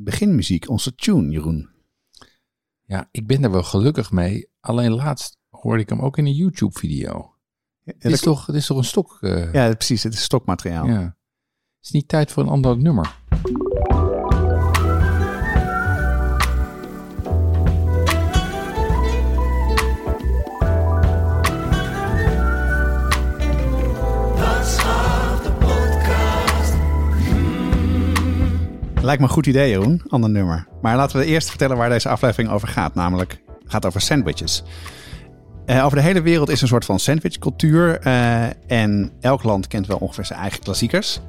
beginmuziek, onze tune, Jeroen? Ja, ik ben er wel gelukkig mee. Alleen laatst hoorde ik hem ook in een YouTube-video. Ja, Het is, toch, het is toch een stok? eh, ja, precies. Het is stokmateriaal. ja. Het is niet tijd voor een ander nummer. Lijkt me een goed idee, Jeroen. Ander nummer. Maar laten we eerst vertellen waar deze aflevering over gaat. Namelijk, het gaat over sandwiches. Eh, over de hele wereld is een soort van sandwichcultuur. eh, en elk land kent wel ongeveer zijn eigen klassiekers.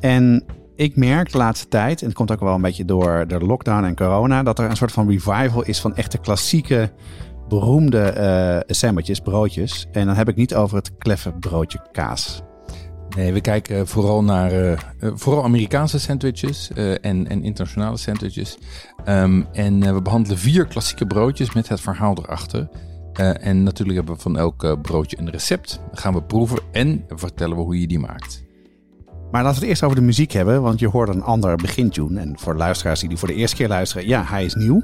En ik merk de laatste tijd, en het komt ook wel een beetje door de lockdown en corona, dat er een soort van revival is van echte klassieke, beroemde eh, sandwiches, broodjes. En dan heb ik niet over het kleffe broodje kaas. Nee, we kijken vooral naar eh, eh, vooral Amerikaanse sandwiches eh, en, en internationale sandwiches. Ehm, en eh, we behandelen vier klassieke broodjes met het verhaal erachter. Eh, en natuurlijk hebben we van elk eh, broodje een recept. Dat gaan we proeven en vertellen we hoe je die maakt. Maar laten we het eerst over de muziek hebben, want je hoort een ander begintune. En voor luisteraars die die voor de eerste keer luisteren, ja, hij is nieuw.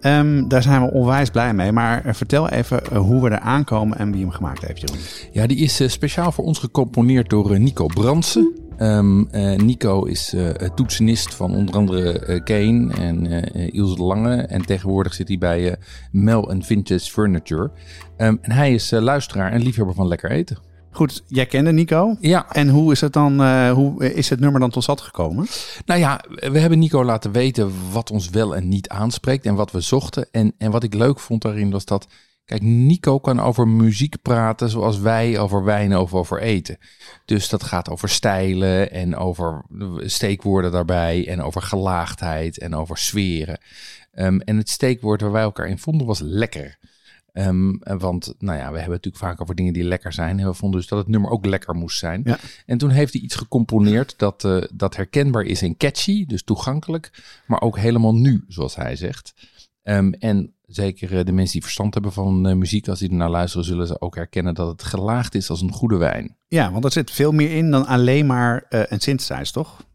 Ehm, daar zijn we onwijs blij mee. Maar eh, vertel even eh, hoe we er aankomen en wie hem gemaakt heeft, Jeroen. Ja, die is eh, speciaal voor ons gecomponeerd door Nico Brandsen. Ehm, eh, Nico is eh, toetsenist van onder andere Kane en Ilse de Lange. En tegenwoordig zit hij bij Mel Vintage Furniture. Ehm, en hij is luisteraar en liefhebber van lekker eten. Goed, jij kende Nico. Ja, En hoe is het dan, eh, hoe is het nummer dan tot stand gekomen? nou ja, we hebben Nico laten weten wat ons wel en niet aanspreekt en wat we zochten. En, en wat ik leuk vond daarin was dat, kijk, Nico kan over muziek praten zoals wij over wijn of over eten. Dus dat gaat over stijlen en over steekwoorden daarbij en over gelaagdheid en over sferen. Ehm, en het steekwoord waar wij elkaar in vonden was lekker. Ehm, want nou ja, we hebben het natuurlijk vaak over dingen die lekker zijn. En we vonden dus dat het nummer ook lekker moest zijn. Ja. En toen heeft hij iets gecomponeerd dat, eh, dat herkenbaar is en catchy, dus toegankelijk, maar ook helemaal nu, zoals hij zegt. Ehm, en zeker eh, de mensen die verstand hebben van eh, muziek, als die ernaar luisteren, zullen ze ook herkennen dat het gelaagd is als een goede wijn. Ja, want er zit veel meer in dan alleen maar eh, een synthesizer, toch?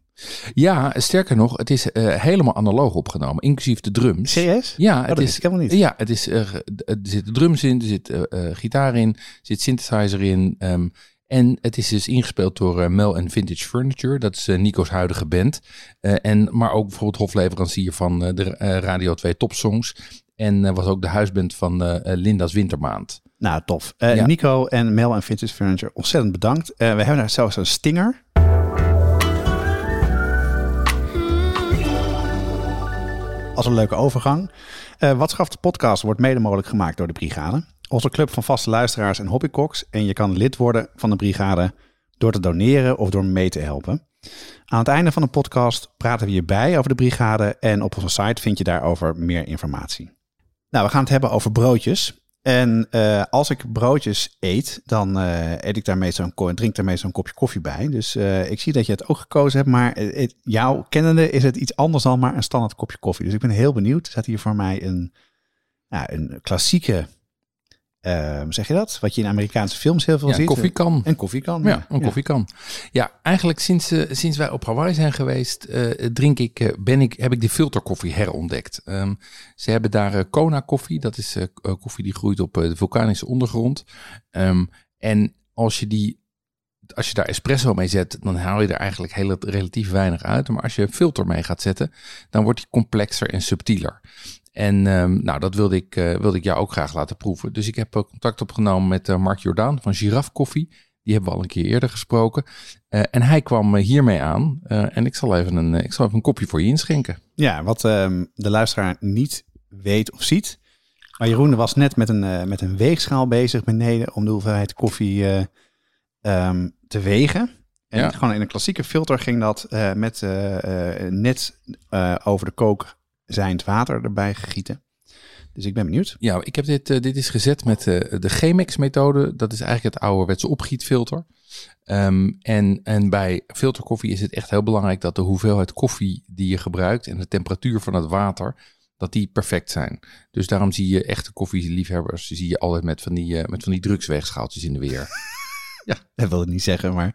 Ja, sterker nog, het is eh, helemaal analoog opgenomen, inclusief de drums. CS? Ja, Oh, het dat is, helemaal niet. Ja, het is, er zitten drums in, er zit eh, eh, gitaar in, er zit synthesizer in. ehm, en het is dus ingespeeld door Mel en Vintage Furniture. Dat is Nico's huidige band. En, maar ook bijvoorbeeld hofleverancier van de Radio 2 Topsongs. En was ook de huisband van Linda's Wintermaand. Nou, tof. Ja. Nico en Mel en Vintage Furniture, ontzettend bedankt. We hebben daar zelfs een stinger. Als een leuke overgang. Eh Wat schaft de podcast wordt mede mogelijk gemaakt door de Brigade. Onze club van vaste luisteraars en hobbycocks. En je kan lid worden van de Brigade door te doneren of door mee te helpen. Aan het einde van de podcast praten we hierbij over de Brigade. En op onze site vind je daarover meer informatie. Nou, we gaan het hebben over broodjes. En eh, als ik broodjes eet, dan eh, eet ik daar meestal een, ko- drink daar meestal een kopje koffie bij. Dus eh, ik zie dat je het ook gekozen hebt, maar jouw kennende is het iets anders dan maar een standaard kopje koffie. Dus ik ben heel benieuwd. Er staat hier voor mij een, ja, een klassieke, eh, hoe zeg je dat? Wat je in Amerikaanse films heel veel Ja, ziet. koffiekan. Een koffiekan. Ja, een koffiekan. Ja, eigenlijk sinds, eh, sinds wij op Hawaii zijn geweest, eh, drink ik, eh, ben ik, heb ik de filterkoffie herontdekt. Ehm, ze hebben daar Kona koffie. Dat is koffie die groeit op de vulkanische ondergrond. Ehm, en als je die als je daar espresso mee zet, dan haal je er eigenlijk heel, relatief weinig uit. Maar als je een filter mee gaat zetten, dan wordt die complexer en subtieler. En ehm, nou, dat wilde ik, eh, wilde ik jou ook graag laten proeven. Dus ik heb eh, contact opgenomen met eh, Mark Jordaan van Giraffe Koffie. Die hebben we al een keer eerder gesproken. En hij kwam hiermee aan. En ik zal, even een, ik zal even een kopje voor je inschenken. Ja, wat ehm, de luisteraar niet weet of ziet. Maar Jeroen was net met een, met een weegschaal bezig beneden om de hoeveelheid koffie eh, ehm, te wegen. En Ja. gewoon in een klassieke filter ging dat met net over de kook zijnd water erbij gieten. Dus ik ben benieuwd. Ja, ik heb dit, eh, dit is gezet met eh, de Chemex-methode. Dat is eigenlijk het ouderwetse opgietfilter. Ehm, en, en bij filterkoffie is het echt heel belangrijk dat de hoeveelheid koffie die je gebruikt en de temperatuur van het water, dat die perfect zijn. Dus daarom zie je echte koffieliefhebbers, zie je altijd met van die, eh, met van die drugsweegschaaltjes in de weer. Dat wil ik niet zeggen, maar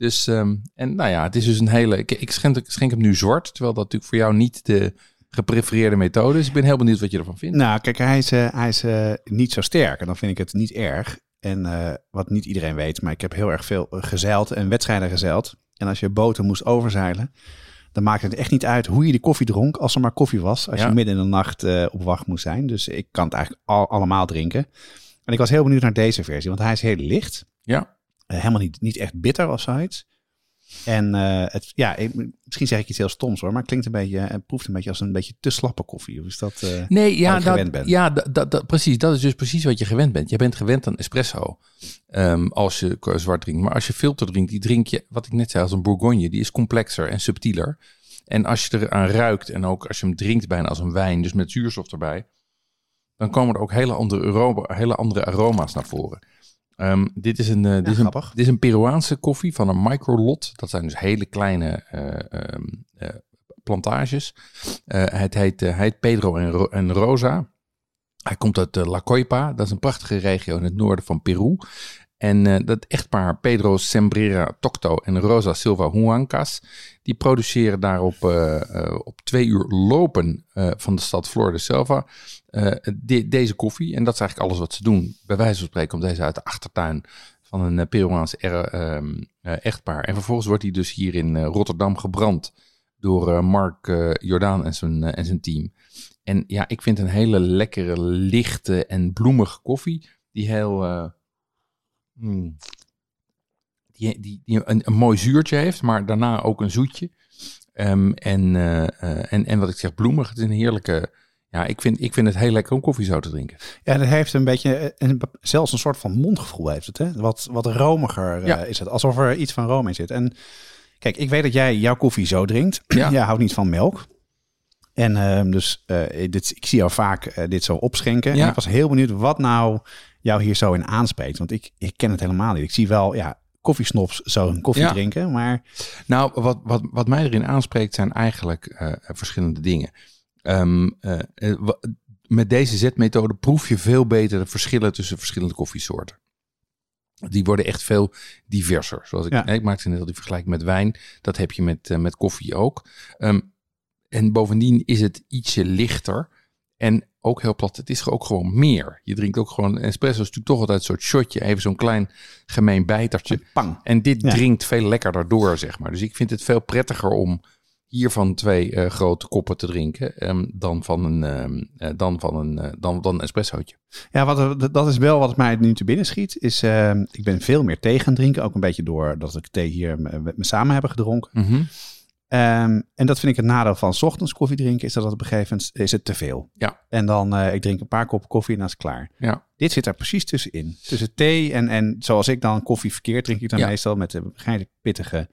Dus, ehm, en nou ja, het is dus een hele. Ik, ik schenk, ik schenk hem nu zwart, terwijl dat natuurlijk voor jou niet de geprefereerde methode is. Ik ben heel benieuwd wat je ervan vindt. Nou, kijk, hij is, eh, hij is eh, niet zo sterk en dan vind ik het niet erg. En eh, wat niet iedereen weet, maar ik heb heel erg veel gezeild en wedstrijden gezeild. En als je boten moest overzeilen, dan maakte het echt niet uit hoe je de koffie dronk als er maar koffie was. Als Ja. je midden in de nacht op wacht moest zijn. Dus ik kan het eigenlijk al, allemaal drinken. En ik was heel benieuwd naar deze versie, want hij is heel licht. Ja, helemaal niet, niet echt bitter of zoiets. En eh, het, ja, ik, misschien zeg ik iets heel stoms hoor, maar het klinkt een beetje, het proeft een beetje als een beetje te slappe koffie. Of is dat... eh, Nee, ja, dat, gewend ben. ja dat, dat, precies. Dat is dus precies wat je gewend bent. Je bent gewend aan espresso ehm, als je zwart drinkt. Maar als je filter drinkt, die drink je, wat ik net zei, als een bourgogne. Die is complexer en subtieler. En als je eraan ruikt en ook als je hem drinkt bijna als een wijn, dus met zuurstof erbij, dan komen er ook hele andere, aroma, hele andere aroma's naar voren. Ehm, dit, is een, eh, dit, is een, grappig. dit is een Peruaanse koffie van een microlot. Dat zijn dus hele kleine eh, ehm, eh, plantages. Het heet, hij heet Pedro en, Ro- en Rosa. Hij komt uit La Coipa. Dat is een prachtige regio in het noorden van Peru. En dat echtpaar Pedro Sembrera Tocto en Rosa Silva Huancas, die produceren daar op, op twee uur lopen van de stad Flor de Selva eh, de- deze koffie. En dat is eigenlijk alles wat ze doen. Bij wijze van spreken komt deze uit de achtertuin van een eh, Peruaans er- ehm, eh, echtpaar. En vervolgens wordt hij dus hier in Rotterdam gebrand door Mark Jordaan en zijn, en zijn team. En ja, ik vind een hele lekkere, lichte en bloemige koffie. Die heel. hmm, die, die, een, een mooi zuurtje heeft, maar daarna ook een zoetje. Ehm, en, en, en wat ik zeg, bloemig. Het is een heerlijke. Ja, ik vind, ik vind het heel lekker om koffie zo te drinken. Ja, dat heeft een beetje, een, zelfs een soort van mondgevoel heeft het. Hè? Wat, wat romiger eh, is het, alsof er iets van room in zit. En kijk, ik weet dat jij jouw koffie zo drinkt. Ja. jij houdt niet van melk. En ehm, dus eh, dit, ik zie jou vaak eh, dit zo opschenken. Ja. En ik was heel benieuwd wat nou jou hier zo in aanspreekt. Want ik, ik ken het helemaal niet. Ik zie wel, ja, koffiesnops zo een koffie Ja. drinken. Maar Nou, wat, wat, wat mij erin aanspreekt zijn eigenlijk verschillende dingen. Ehm, eh, eh, met deze zetmethode proef je veel beter de verschillen tussen verschillende koffiesoorten. Die worden echt veel diverser. Zoals ik, Ja. ik maakte net al die vergelijking met wijn. Dat heb je met, eh, met koffie ook. Ehm, en bovendien is het ietsje lichter. En ook heel plat, het is ook gewoon meer. Je drinkt ook gewoon, espresso is natuurlijk toch altijd een soort shotje. Even zo'n klein gemeen bijtertje. pang. En dit Ja. drinkt veel lekkerder door, zeg maar. Dus ik vind het veel prettiger om hiervan twee eh, grote koppen te drinken ehm, dan van een, ehm, eh, dan van een, eh, dan, dan een espressootje. Ja, wat, dat is wel wat mij nu te binnen schiet. Is, ehm, ik ben veel meer thee gaan drinken. Ook een beetje door dat ik thee hier met me samen hebben gedronken. Mhm. En dat vind ik het nadeel van 's ochtends koffie drinken, is dat het op een gegeven moment is het te veel. Ja. En dan, eh ik drink een paar koppen koffie en dan is het klaar. Ja. Dit zit er precies tussenin. Tussen thee en, en zoals ik dan koffie verkeerd, drink ik dan Ja. meestal met de waarschijnlijk pittige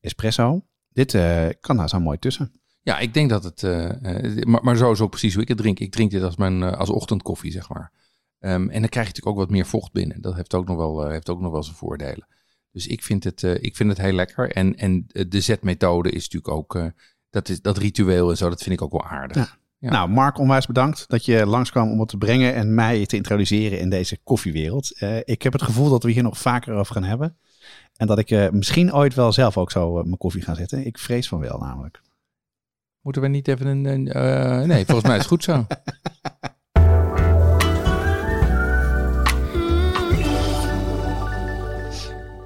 espresso. Dit eh, kan daar zo mooi tussen. Ja, ik denk dat het, eh, eh, maar, maar zo is ook precies hoe ik het drink. Ik drink dit als mijn als ochtendkoffie, zeg maar. Ehm, en dan krijg je natuurlijk ook wat meer vocht binnen. Dat heeft ook nog wel, heeft ook nog wel zijn voordelen. Dus ik vind het, ik vind het heel lekker. En, en de zetmethode is natuurlijk ook, dat, is, dat ritueel en zo, dat vind ik ook wel aardig. Ja. Ja. Nou, Mark, onwijs bedankt dat je langskwam om het te brengen en mij te introduceren in deze koffiewereld. Ik heb het gevoel dat we hier nog vaker over gaan hebben. En dat ik eh, misschien ooit wel zelf ook zo eh, mijn koffie ga zetten. Ik vrees van wel namelijk. Moeten we niet even een... een, eh, nee, volgens mij is het goed zo.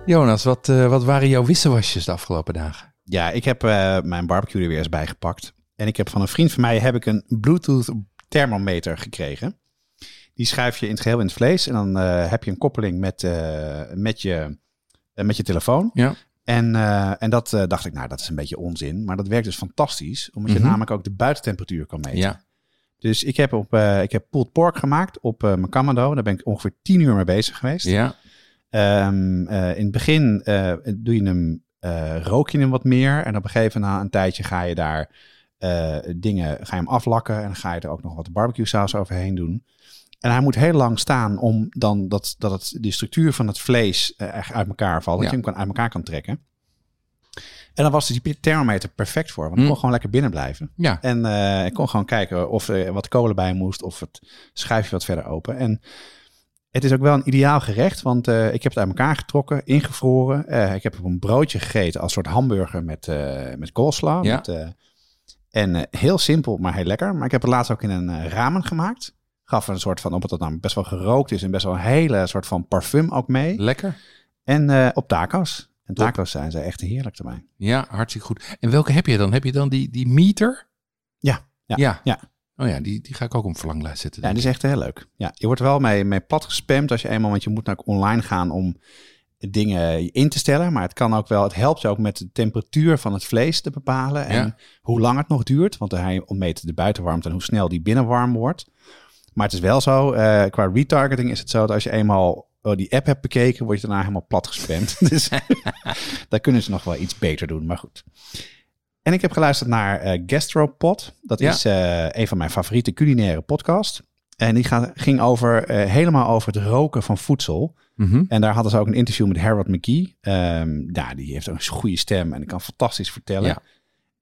Jonas, wat, wat waren jouw wisselwasjes de afgelopen dagen? Ja, ik heb mijn barbecue er weer eens bijgepakt. En ik heb van een vriend van mij heb ik een Bluetooth thermometer gekregen. Die schuif je in het geheel in het vlees. En dan heb je een koppeling met, met, je, met je telefoon. Ja. En, eh, en dat eh, dacht ik, nou, dat is een beetje onzin. Maar dat werkt dus fantastisch. Omdat je Mhm. namelijk ook de buitentemperatuur kan meten. Ja. Dus ik heb, op, eh, ik heb pulled pork gemaakt op eh, mijn Kamado. Daar ben ik ongeveer tien uur mee bezig geweest. Ja. Ehm, eh, in het begin eh, doe je hem, eh, rook je hem wat meer. En op een gegeven moment, na een tijdje, ga je daar eh, dingen, ga je hem aflakken. En dan ga je er ook nog wat barbecue saus overheen doen. En hij moet heel lang staan om dan dat, dat het, die structuur van het vlees eh, echt uit elkaar valt. Dat Ja. je hem kan, uit elkaar kan trekken. En dan was die thermometer perfect voor. Want ik Mm. kon gewoon lekker binnen blijven. Ja, En eh, ik kon gewoon kijken of er wat kolen bij moest. Of het schuifje wat verder open. En het is ook wel een ideaal gerecht. Want eh, ik heb het uit elkaar getrokken, ingevroren. Ik heb op een broodje gegeten als soort hamburger met, met coleslaw. Ja. Met, en heel simpel, maar heel lekker. Maar ik heb het laatst ook in een ramen gemaakt. Gaf een soort van, omdat het dan best wel gerookt is... en best wel een hele soort van parfum ook mee. lekker. En eh, op taco's. En Top. taco's zijn ze echt heerlijk erbij. Ja, hartstikke goed. En welke heb je dan? Heb je dan die, die meter? Ja, ja, ja. ja. Oh ja, die, die ga ik ook op een verlanglijst zetten. Ja, die is echt heel leuk. Ja, je wordt wel mee, mee plat gespamd als je eenmaal, want je moet naar online gaan om dingen in te stellen. Maar het kan ook wel, het helpt ook met de temperatuur van het vlees te bepalen. En Ja. hoe lang het nog duurt, want hij ontmeet de buitenwarmte en hoe snel die binnen warm wordt. Maar het is wel zo, eh, qua retargeting is het zo dat als je eenmaal oh, die app hebt bekeken, word je daarna helemaal plat gespamd. dus daar kunnen ze nog wel iets beter doen, maar goed. En ik heb geluisterd naar eh, Gastropod. Dat Ja. is eh, een van mijn favoriete culinaire podcasts. En die gaat, ging over, helemaal over het roken van voedsel. Mhm. En daar hadden ze ook een interview met Harold McGee. Ehm ja, die heeft een goede stem en die kan fantastisch vertellen. Ja.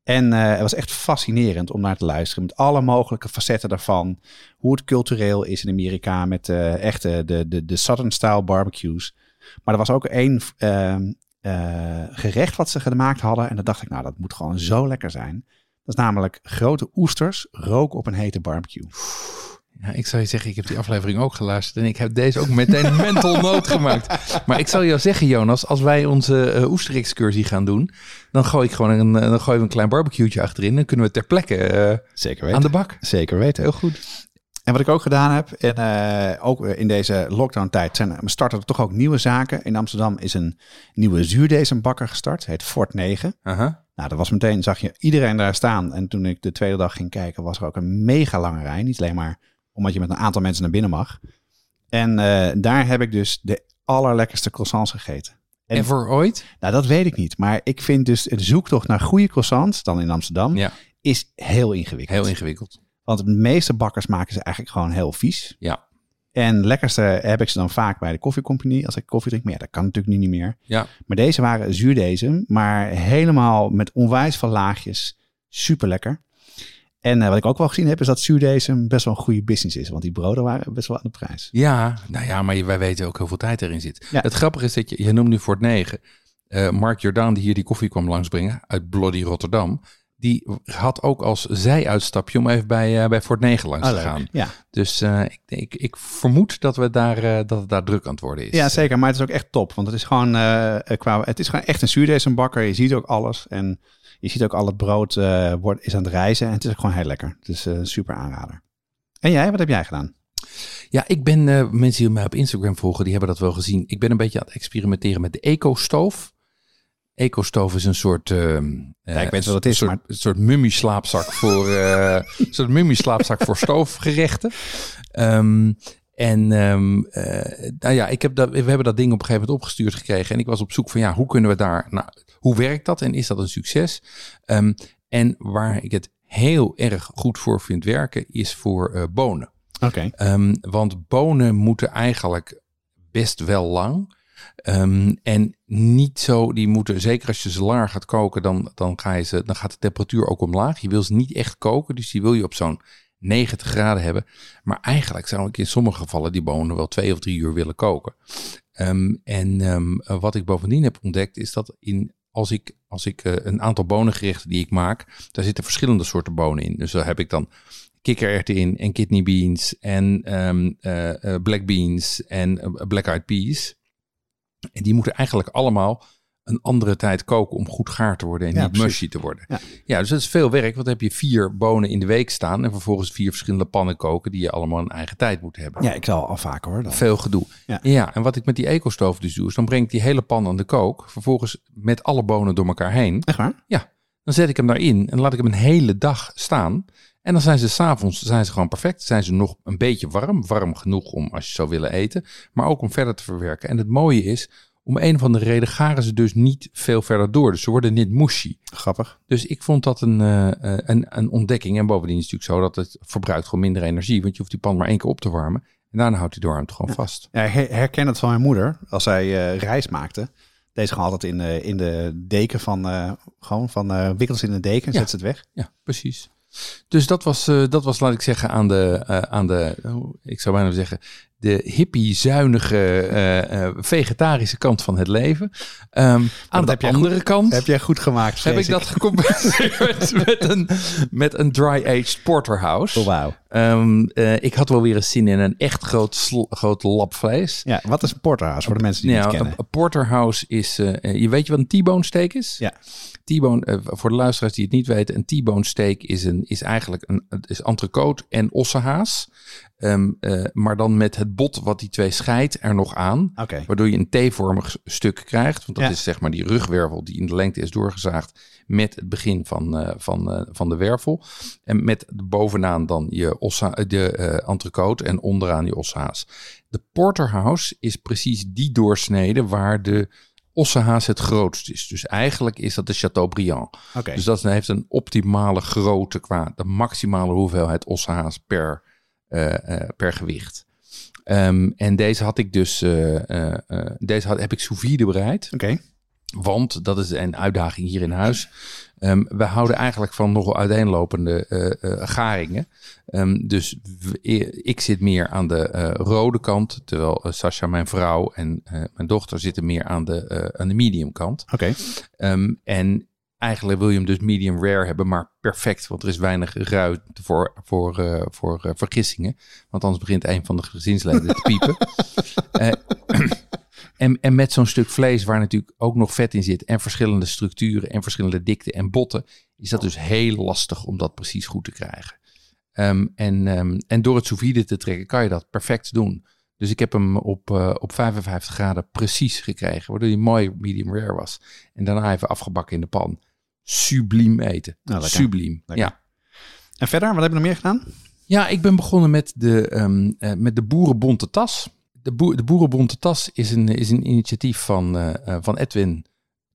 En eh, het was echt fascinerend om naar te luisteren. Met alle mogelijke facetten daarvan. Hoe het cultureel is in Amerika. Met eh echte de, de, de Southern style barbecues. Maar er was ook één ehm, eh, gerecht wat ze gemaakt hadden. En dan dacht ik, nou dat moet gewoon zo lekker zijn. Dat is namelijk grote oesters roken op een hete barbecue. Ja, ik zou je zeggen, ik heb die aflevering ook geluisterd en ik heb deze ook meteen mental note gemaakt. Maar ik zal jou zeggen, Jonas, als wij onze uh, oesterexcursie gaan doen, dan gooi ik gewoon een, eh, dan gooien we een klein barbecue'tje achterin. Dan kunnen we ter plekke eh, Zeker weten. aan de bak. Zeker weten. Heel goed. En wat ik ook gedaan heb, en ook in deze lockdown-tijd, zijn, starten er toch ook nieuwe zaken. In Amsterdam is een nieuwe zuurdesembakker gestart, heet Fort 9. Aha. Nou, dat was meteen, zag je iedereen daar staan. En toen ik de tweede dag ging kijken, was er ook een mega lange rij. Niet alleen maar omdat je met een aantal mensen naar binnen mag. En eh, daar heb ik dus de allerlekkerste croissants gegeten. En- Ever ooit? Nou, dat weet ik niet. Maar ik vind dus de zoektocht naar goede croissants, dan in Amsterdam, Ja, is heel ingewikkeld. heel ingewikkeld. Want de meeste bakkers maken ze eigenlijk gewoon heel vies. Ja, En lekkerste heb ik ze dan vaak bij de koffiecompagnie als ik koffie drink. Maar ja, dat kan natuurlijk nu niet meer. ja. Maar deze waren zuurdesem, maar helemaal met onwijs veel laagjes. Super lekker. En eh, wat ik ook wel gezien heb, is dat zuurdesem best wel een goede business is. Want die broden waren best wel aan de prijs. Ja, nou ja, maar wij weten ook hoeveel tijd erin zit. Ja. Het grappige is dat je, je noemt nu Fort 9. Eh, Mark Jordaan, die hier die koffie kwam langsbrengen uit Bloody Rotterdam. Die had ook als zij-uitstapje om even bij, eh, bij Fort 9 langs Ah, te gaan. Ja. Dus ik, ik, ik vermoed dat, we daar, dat het daar druk aan het worden is. ja, zeker. Maar het is ook echt top. Want het is gewoon, qua, het is gewoon echt een zuurdesembakker. Je ziet ook alles. En je ziet ook al het brood eh, wordt, is aan het reizen. En het is ook gewoon heel lekker. Dus eh, super aanrader. En jij, wat heb jij gedaan? Ja, ik ben, eh, mensen die mij op Instagram volgen, die hebben dat wel gezien. Ik ben een beetje aan het experimenteren met de eco-stoof. Eco-stoof is een soort... eh, Ja, ik weet wat het is, Een soort, maar- een soort mummieslaapzak voor, een soort mummieslaapzak voor stoofgerechten. Ehm, en ehm, eh, nou ja, ik heb dat, we hebben dat ding op een gegeven moment opgestuurd gekregen. En ik was op zoek van ja, hoe kunnen we daar... Nou, hoe werkt dat en is dat een succes? Ehm, en waar ik het heel erg goed voor vind werken, is voor eh, bonen. Oké. Ehm, want bonen moeten eigenlijk best wel lang. Ehm, en niet zo, die moeten, zeker als je ze langer gaat koken, dan, dan, ga je ze, dan gaat de temperatuur ook omlaag. Je wil ze niet echt koken, dus die wil je op zo'n 90 graden hebben. Maar eigenlijk zou ik in sommige gevallen die bonen wel twee of drie uur willen koken. En wat ik bovendien heb ontdekt, is dat in, als ik, als ik eh, een aantal bonengerechten die ik maak, daar zitten verschillende soorten bonen in. Dus daar heb ik dan kikkererwten in en kidney beans en eh, black beans en black eyed peas. En die moeten eigenlijk allemaal een andere tijd koken om goed gaar te worden en Ja, niet precies. mushy te worden. Ja. Ja. dus dat is veel werk, want dan heb je vier bonen in de week staan en vervolgens vier verschillende pannen koken die je allemaal een eigen tijd moeten hebben. Ja, ik zal al vaker hoor. dan. Veel gedoe. Ja. Ja. en wat ik met die ecostoof dus doe, is dan breng ik die hele pan aan de kook, vervolgens met alle bonen door elkaar heen. Echt waar? Ja, dan zet ik hem daarin en laat ik hem een hele dag staan. En dan zijn ze s'avonds zijn ze gewoon perfect. Zijn ze nog een beetje warm. Warm genoeg om als je zou willen eten. Maar ook om verder te verwerken. En het mooie is, om een of andere reden garen ze dus niet veel verder door. Dus ze worden niet mushy. Grappig. Dus ik vond dat een, uh, een, een ontdekking. En bovendien is het natuurlijk zo dat het verbruikt gewoon minder energie. Want je hoeft die pan maar één keer op te warmen. En daarna houdt hij de warmte gewoon vast. Ja, herken het van mijn moeder. Als zij uh, reis maakte. Deze gewoon altijd in, uh, in de deken van, gewoon van wikkels in de deken en Ja. zet ze het weg. Ja, precies. Dus dat was, dat was, laat ik zeggen, aan de, aan de oh, ik zou bijna zeggen, de hippie-zuinige, uh, vegetarische kant van het leven. Um, aan de andere goed, kant. Heb jij goed gemaakt, Heb ik, ik dat gecompenseerd met, een, met een dry-aged porterhouse. Oh, wauw. Um, ik had wel weer eens zin in een echt groot, groot lap vlees. Ja, wat is een porterhouse voor de mensen die nou, het kennen? Een porterhouse is, je weet je wat een T-bone steak is? Ja. T-bone, voor de luisteraars die het niet weten, een T-bone steak is, een, is eigenlijk een het is entrecote en ossehaas. Um, uh, maar dan met het bot wat die twee scheidt er nog aan. Okay. Waardoor je een T-vormig stuk krijgt. Want dat ja. is zeg maar die rugwervel die in de lengte is doorgezaagd met het begin van, uh, van, van de wervel. En met bovenaan dan je ossa, de entrecote en onderaan je ossehaas. De porterhouse is precies die doorsnede waar de ossehaas het grootst is. Dus eigenlijk is dat de Chateaubriand. Okay. Dus dat heeft een optimale grootte qua de maximale hoeveelheid ossehaas per, per gewicht. Um, en deze had ik dus, uh, deze had, heb ik sous vide bereid. Oké. Okay. Want dat is een uitdaging hier in huis. Um, we houden eigenlijk van nogal uiteenlopende uh, uh, garingen. Um, dus ik zit meer aan de uh, rode kant, terwijl Sascha, mijn vrouw en mijn dochter zitten meer aan de, aan de medium kant. Oké. Okay. Um, en eigenlijk wil je hem dus medium rare hebben, maar perfect, want er is weinig ruimte voor, voor, voor vergissingen. Want anders begint een van de gezinsleden te piepen. En, en met zo'n stuk vlees waar natuurlijk ook nog vet in zit en verschillende structuren en verschillende dikte en botten, is dat dus heel lastig om dat precies goed te krijgen. Um, en, um, en door het sous vide te trekken kan je dat perfect doen. Dus ik heb hem op, uh, op 55 graden precies gekregen, waardoor hij mooi medium rare was. En daarna even afgebakken in de pan. Subliem eten. Nou, Subliem, lekker. ja. En verder, wat heb je nog meer gedaan? Ja, ik ben begonnen met de, um, uh, met de boerenbonte tas. De, boer, de Boerenbonte Tas is een, is een initiatief van, uh, van Edwin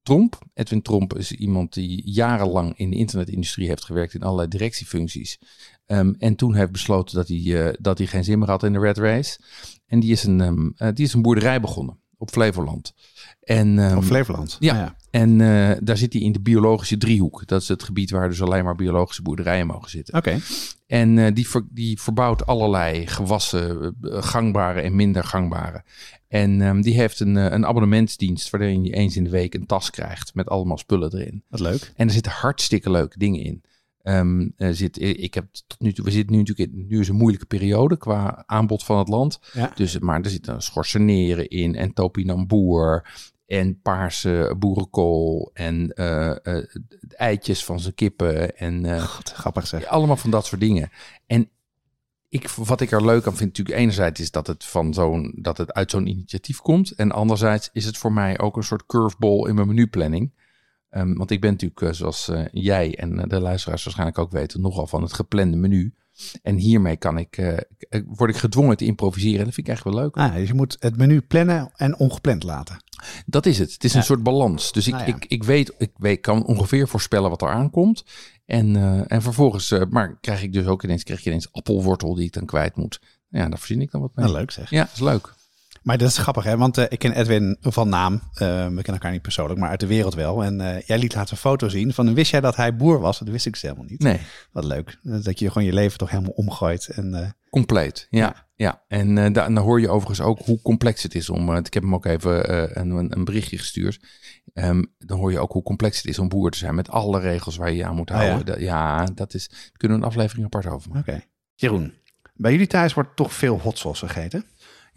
Tromp. Edwin Tromp is iemand die jarenlang in de internetindustrie heeft gewerkt in allerlei directiefuncties. Um, en toen heeft besloten dat hij, uh, dat hij geen zin meer had in de Red Race. En die is een, um, uh, die is een boerderij begonnen op Flevoland. En, um, op Flevoland? Ja. Ah, ja. En uh, daar zit hij in de biologische driehoek. Dat is het gebied waar dus alleen maar biologische boerderijen mogen zitten. Oké. Okay. En uh, die, ver, die verbouwt allerlei gewassen, uh, gangbare en minder gangbare. En um, die heeft een, een abonnementsdienst waarin je eens in de week een tas krijgt met allemaal spullen erin. Wat leuk. En er zitten hartstikke leuke dingen in. Um, zit, ik heb tot nu toe, we zitten nu natuurlijk in, nu is een moeilijke periode qua aanbod van het land. Ja. Dus, maar er zitten schorseneren in en topinambour en paarse boerenkool en uh, uh, eitjes van zijn kippen en uh, God, grappig zeg. allemaal van dat soort dingen. En ik, wat ik er leuk aan vind, natuurlijk enerzijds is dat het van zo'n dat het uit zo'n initiatief komt, en anderzijds is het voor mij ook een soort curveball in mijn menuplanning. Um, want ik ben natuurlijk, zoals jij en de luisteraars waarschijnlijk ook weten, nogal van het geplande menu. En hiermee kan ik, uh, word ik gedwongen te improviseren. En dat vind ik echt wel leuk. Ah, dus je moet het menu plannen en ongepland laten. Dat is het. Het is Ja. een soort balans. Dus ik, Nou ja. ik, ik, weet, ik weet, kan ongeveer voorspellen wat er aankomt. En, uh, en vervolgens, uh, maar krijg ik dus ook ineens, krijg je ineens appelwortel die ik dan kwijt moet. Ja, daar verzin ik dan wat mee. Nou, leuk zeg. Ja, dat is leuk. Maar dat is grappig, hè? Want uh, ik ken Edwin van naam. Uh, we kennen elkaar niet persoonlijk, maar uit de wereld wel. En uh, jij liet laatst een foto zien van, wist jij dat hij boer was? Dat wist ik dus helemaal niet. Nee, Wat leuk. Dat je gewoon je leven toch helemaal omgooit. En, compleet. Ja, Ja. ja. En uh, da- dan hoor je overigens ook hoe complex het is om. Ik heb hem ook even een, een- berichtje gestuurd. Um, dan hoor je ook hoe complex het is om boer te zijn met alle regels waar je je aan moet Ah, ja? houden. Ja, dat is. Daar kunnen we een aflevering apart over maken. Oké. Jeroen, bij jullie thuis wordt toch veel hot sauce gegeten?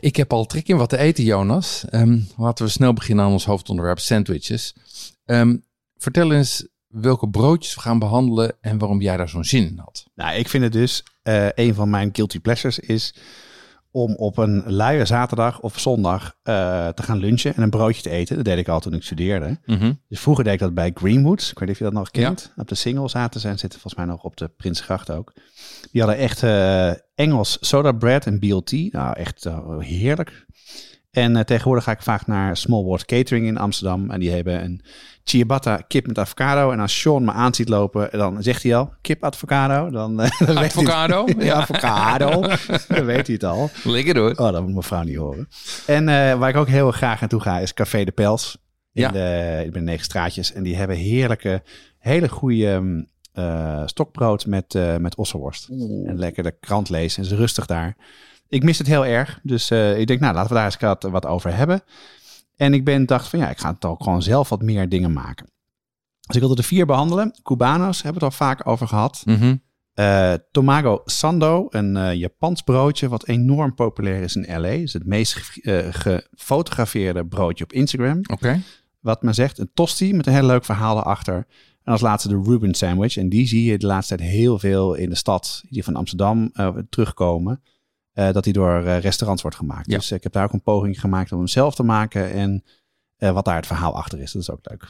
Ik heb al trek in wat te eten, Jonas. Ehm, laten we snel beginnen aan ons hoofdonderwerp sandwiches. Ehm, vertel eens welke broodjes we gaan behandelen en waarom jij daar zo'n zin in had. Nou, ik vind het dus, eh, een van mijn guilty pleasures is om op een luie zaterdag of zondag eh, te gaan lunchen en een broodje te eten. Dat deed ik al toen ik studeerde. Dus vroeger deed ik dat bij Greenwoods. Ik weet niet of je dat nog kent. Op de single zaten ze en zitten volgens mij nog op de Prinsgracht ook. Die hadden echt eh, Engels soda bread en BLT. Nou, echt eh, heerlijk. En tegenwoordig ga ik vaak naar Small World Catering in Amsterdam. En die hebben een ciabatta kip met avocado. En als Sean me aan ziet lopen, dan zegt hij al kip avocado. Dan, eh, dan weet hij. Avocado? Ja, avocado. dan weet hij het al. Lekker hoor. Oh, dat moet mevrouw niet horen. En eh, waar ik ook heel graag naartoe ga is Café de Pels. In Ja. de, ik ben negen straatjes. En die hebben heerlijke, hele goede ehm, eh, stokbrood met, eh met ossenworst. En lekker de krant lezen. En ze rustig daar. Ik mis het heel erg. Dus ik denk, nou, laten we daar eens wat over hebben. En ik ben dacht van, ja, ik ga het ook gewoon zelf wat meer dingen maken. Dus ik wilde de vier behandelen. Cubanos hebben we het al vaak over gehad. Mhm. Eh, Tomago Sando, een eh, Japans broodje wat enorm populair is in LA. is het meest ge- eh, gefotografeerde broodje op Instagram. Oké. Wat men zegt, een tosti met een heel leuk verhaal erachter. En als laatste de Reuben sandwich. En die zie je de laatste tijd heel veel in de stad, die van Amsterdam terugkomen. Eh, dat die door eh, restaurants wordt gemaakt. Ja. Dus ik heb daar ook een poging gemaakt om hem zelf te maken. En eh, wat daar het verhaal achter is. Dat is ook leuk.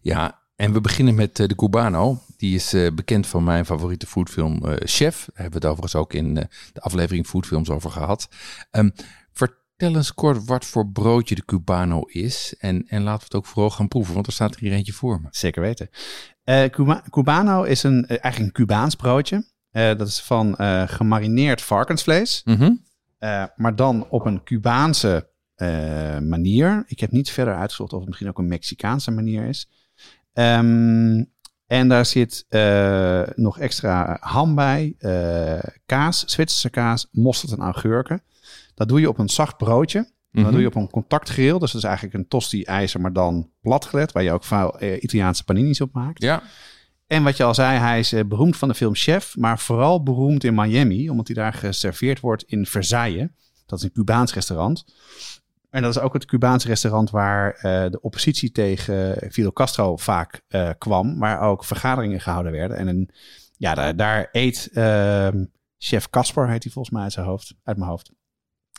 Ja, en we beginnen met de Cubano. Die is bekend van mijn favoriete foodfilm Chef. Daar hebben we het overigens ook in de aflevering Foodfilms over gehad. Ehm, vertel eens kort wat voor broodje de Cubano is. En, en laten we het ook vooral gaan proeven, want er staat er hier eentje voor me. Zeker weten. Cuba- Cubano is een, eigenlijk een Cubaans broodje. Eh, dat is van eh, gemarineerd varkensvlees. Mhm. Eh, maar dan op een Cubaanse manier. Ik heb niet verder uitgezocht of het misschien ook een Mexicaanse manier is. Ehm, en daar zit nog extra ham bij, kaas, Zwitserse kaas, mosterd en augurken. Dat doe je op een zacht broodje. Dan Mhm. doe je op een contactgrill. Dus dat is eigenlijk een tosti-ijzer, maar dan platgelet. Waar je ook eh, Italiaanse paninis op maakt. Ja, En wat je al zei, hij is eh, beroemd van de film Chef, maar vooral beroemd in Miami, omdat hij daar geserveerd wordt in Versailles. Dat is een Cubaans restaurant. En dat is ook het Cubaanse restaurant waar eh, de oppositie tegen Fidel Castro vaak eh, kwam, waar ook vergaderingen gehouden werden. En een, ja, daar, daar eet ehm, chef Casper, heet hij volgens mij uit zijn hoofd, uit mijn hoofd.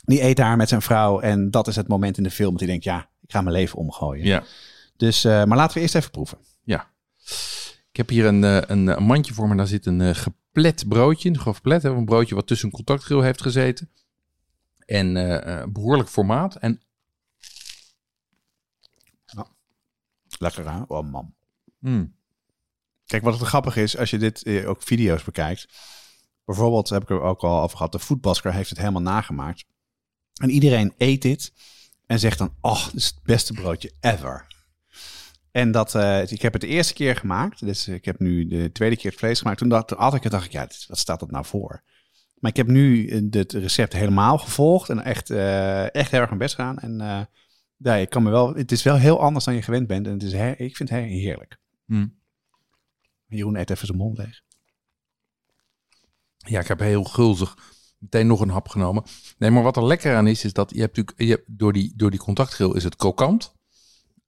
Die eet daar met zijn vrouw en dat is het moment in de film dat hij denkt, ja, ik ga mijn leven omgooien. ja. Dus, maar laten we eerst even proeven. Ja. Ik heb hier een, eh, een, een mandje voor me. Daar zit een eh, geplet broodje in. Geplet, hè, een broodje wat tussen een contactgrill heeft gezeten. En eh, eh, behoorlijk formaat. En Lekker hè? Oh man. mm, Kijk, wat het grappig is, als je dit eh, ook video's bekijkt. Bijvoorbeeld, heb ik er ook al over gehad, de Foodbasker heeft het helemaal nagemaakt. En iedereen eet dit en zegt dan, oh, dit is het beste broodje ever. En dat, eh, ik heb het de eerste keer gemaakt, dus ik heb nu de tweede keer het vlees gemaakt. Toen dacht, had ik het, dacht ik, ja, wat staat dat nou voor? Maar ik heb nu eh, het recept helemaal gevolgd en echt, eh, echt heel erg mijn best gedaan. En eh, ja, ik kan me wel, het is wel heel anders dan je gewend bent. En het is, he- ik vind het he- heerlijk. mm. Jeroen eet even zijn mond leeg. Ja, ik heb heel gulzig meteen nog een hap genomen. Nee, maar wat er lekker aan is, is dat je hebt natuurlijk je hebt, door, die, door die contactgrill is het krokant.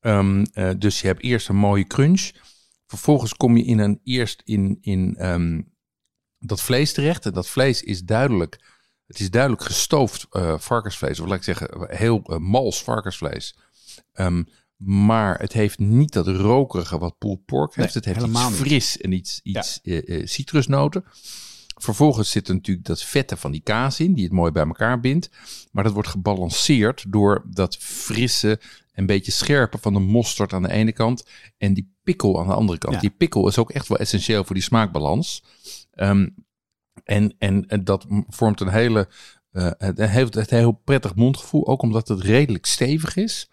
Ehm, eh, dus je hebt eerst een mooie crunch. Vervolgens kom je in een, eerst in, in ehm, dat vlees terecht. En dat vlees is duidelijk, het is duidelijk gestoofd eh, varkensvlees. Of laat ik zeggen, heel eh, mals varkensvlees. Ehm, maar het heeft niet dat rokerige wat pulled pork heeft. Nee, het heeft iets fris en iets, iets eh, citrusnoten. Vervolgens zit er natuurlijk dat vette van die kaas in, die het mooi bij elkaar bindt. Maar dat wordt gebalanceerd door dat frisse, een beetje scherpe van de mosterd aan de ene kant en die pikkel aan de andere kant. Ja. Die pikkel is ook echt wel essentieel voor die smaakbalans. Ehm, en, en, en dat vormt een hele, eh, het heeft het heel prettig mondgevoel, ook omdat het redelijk stevig is.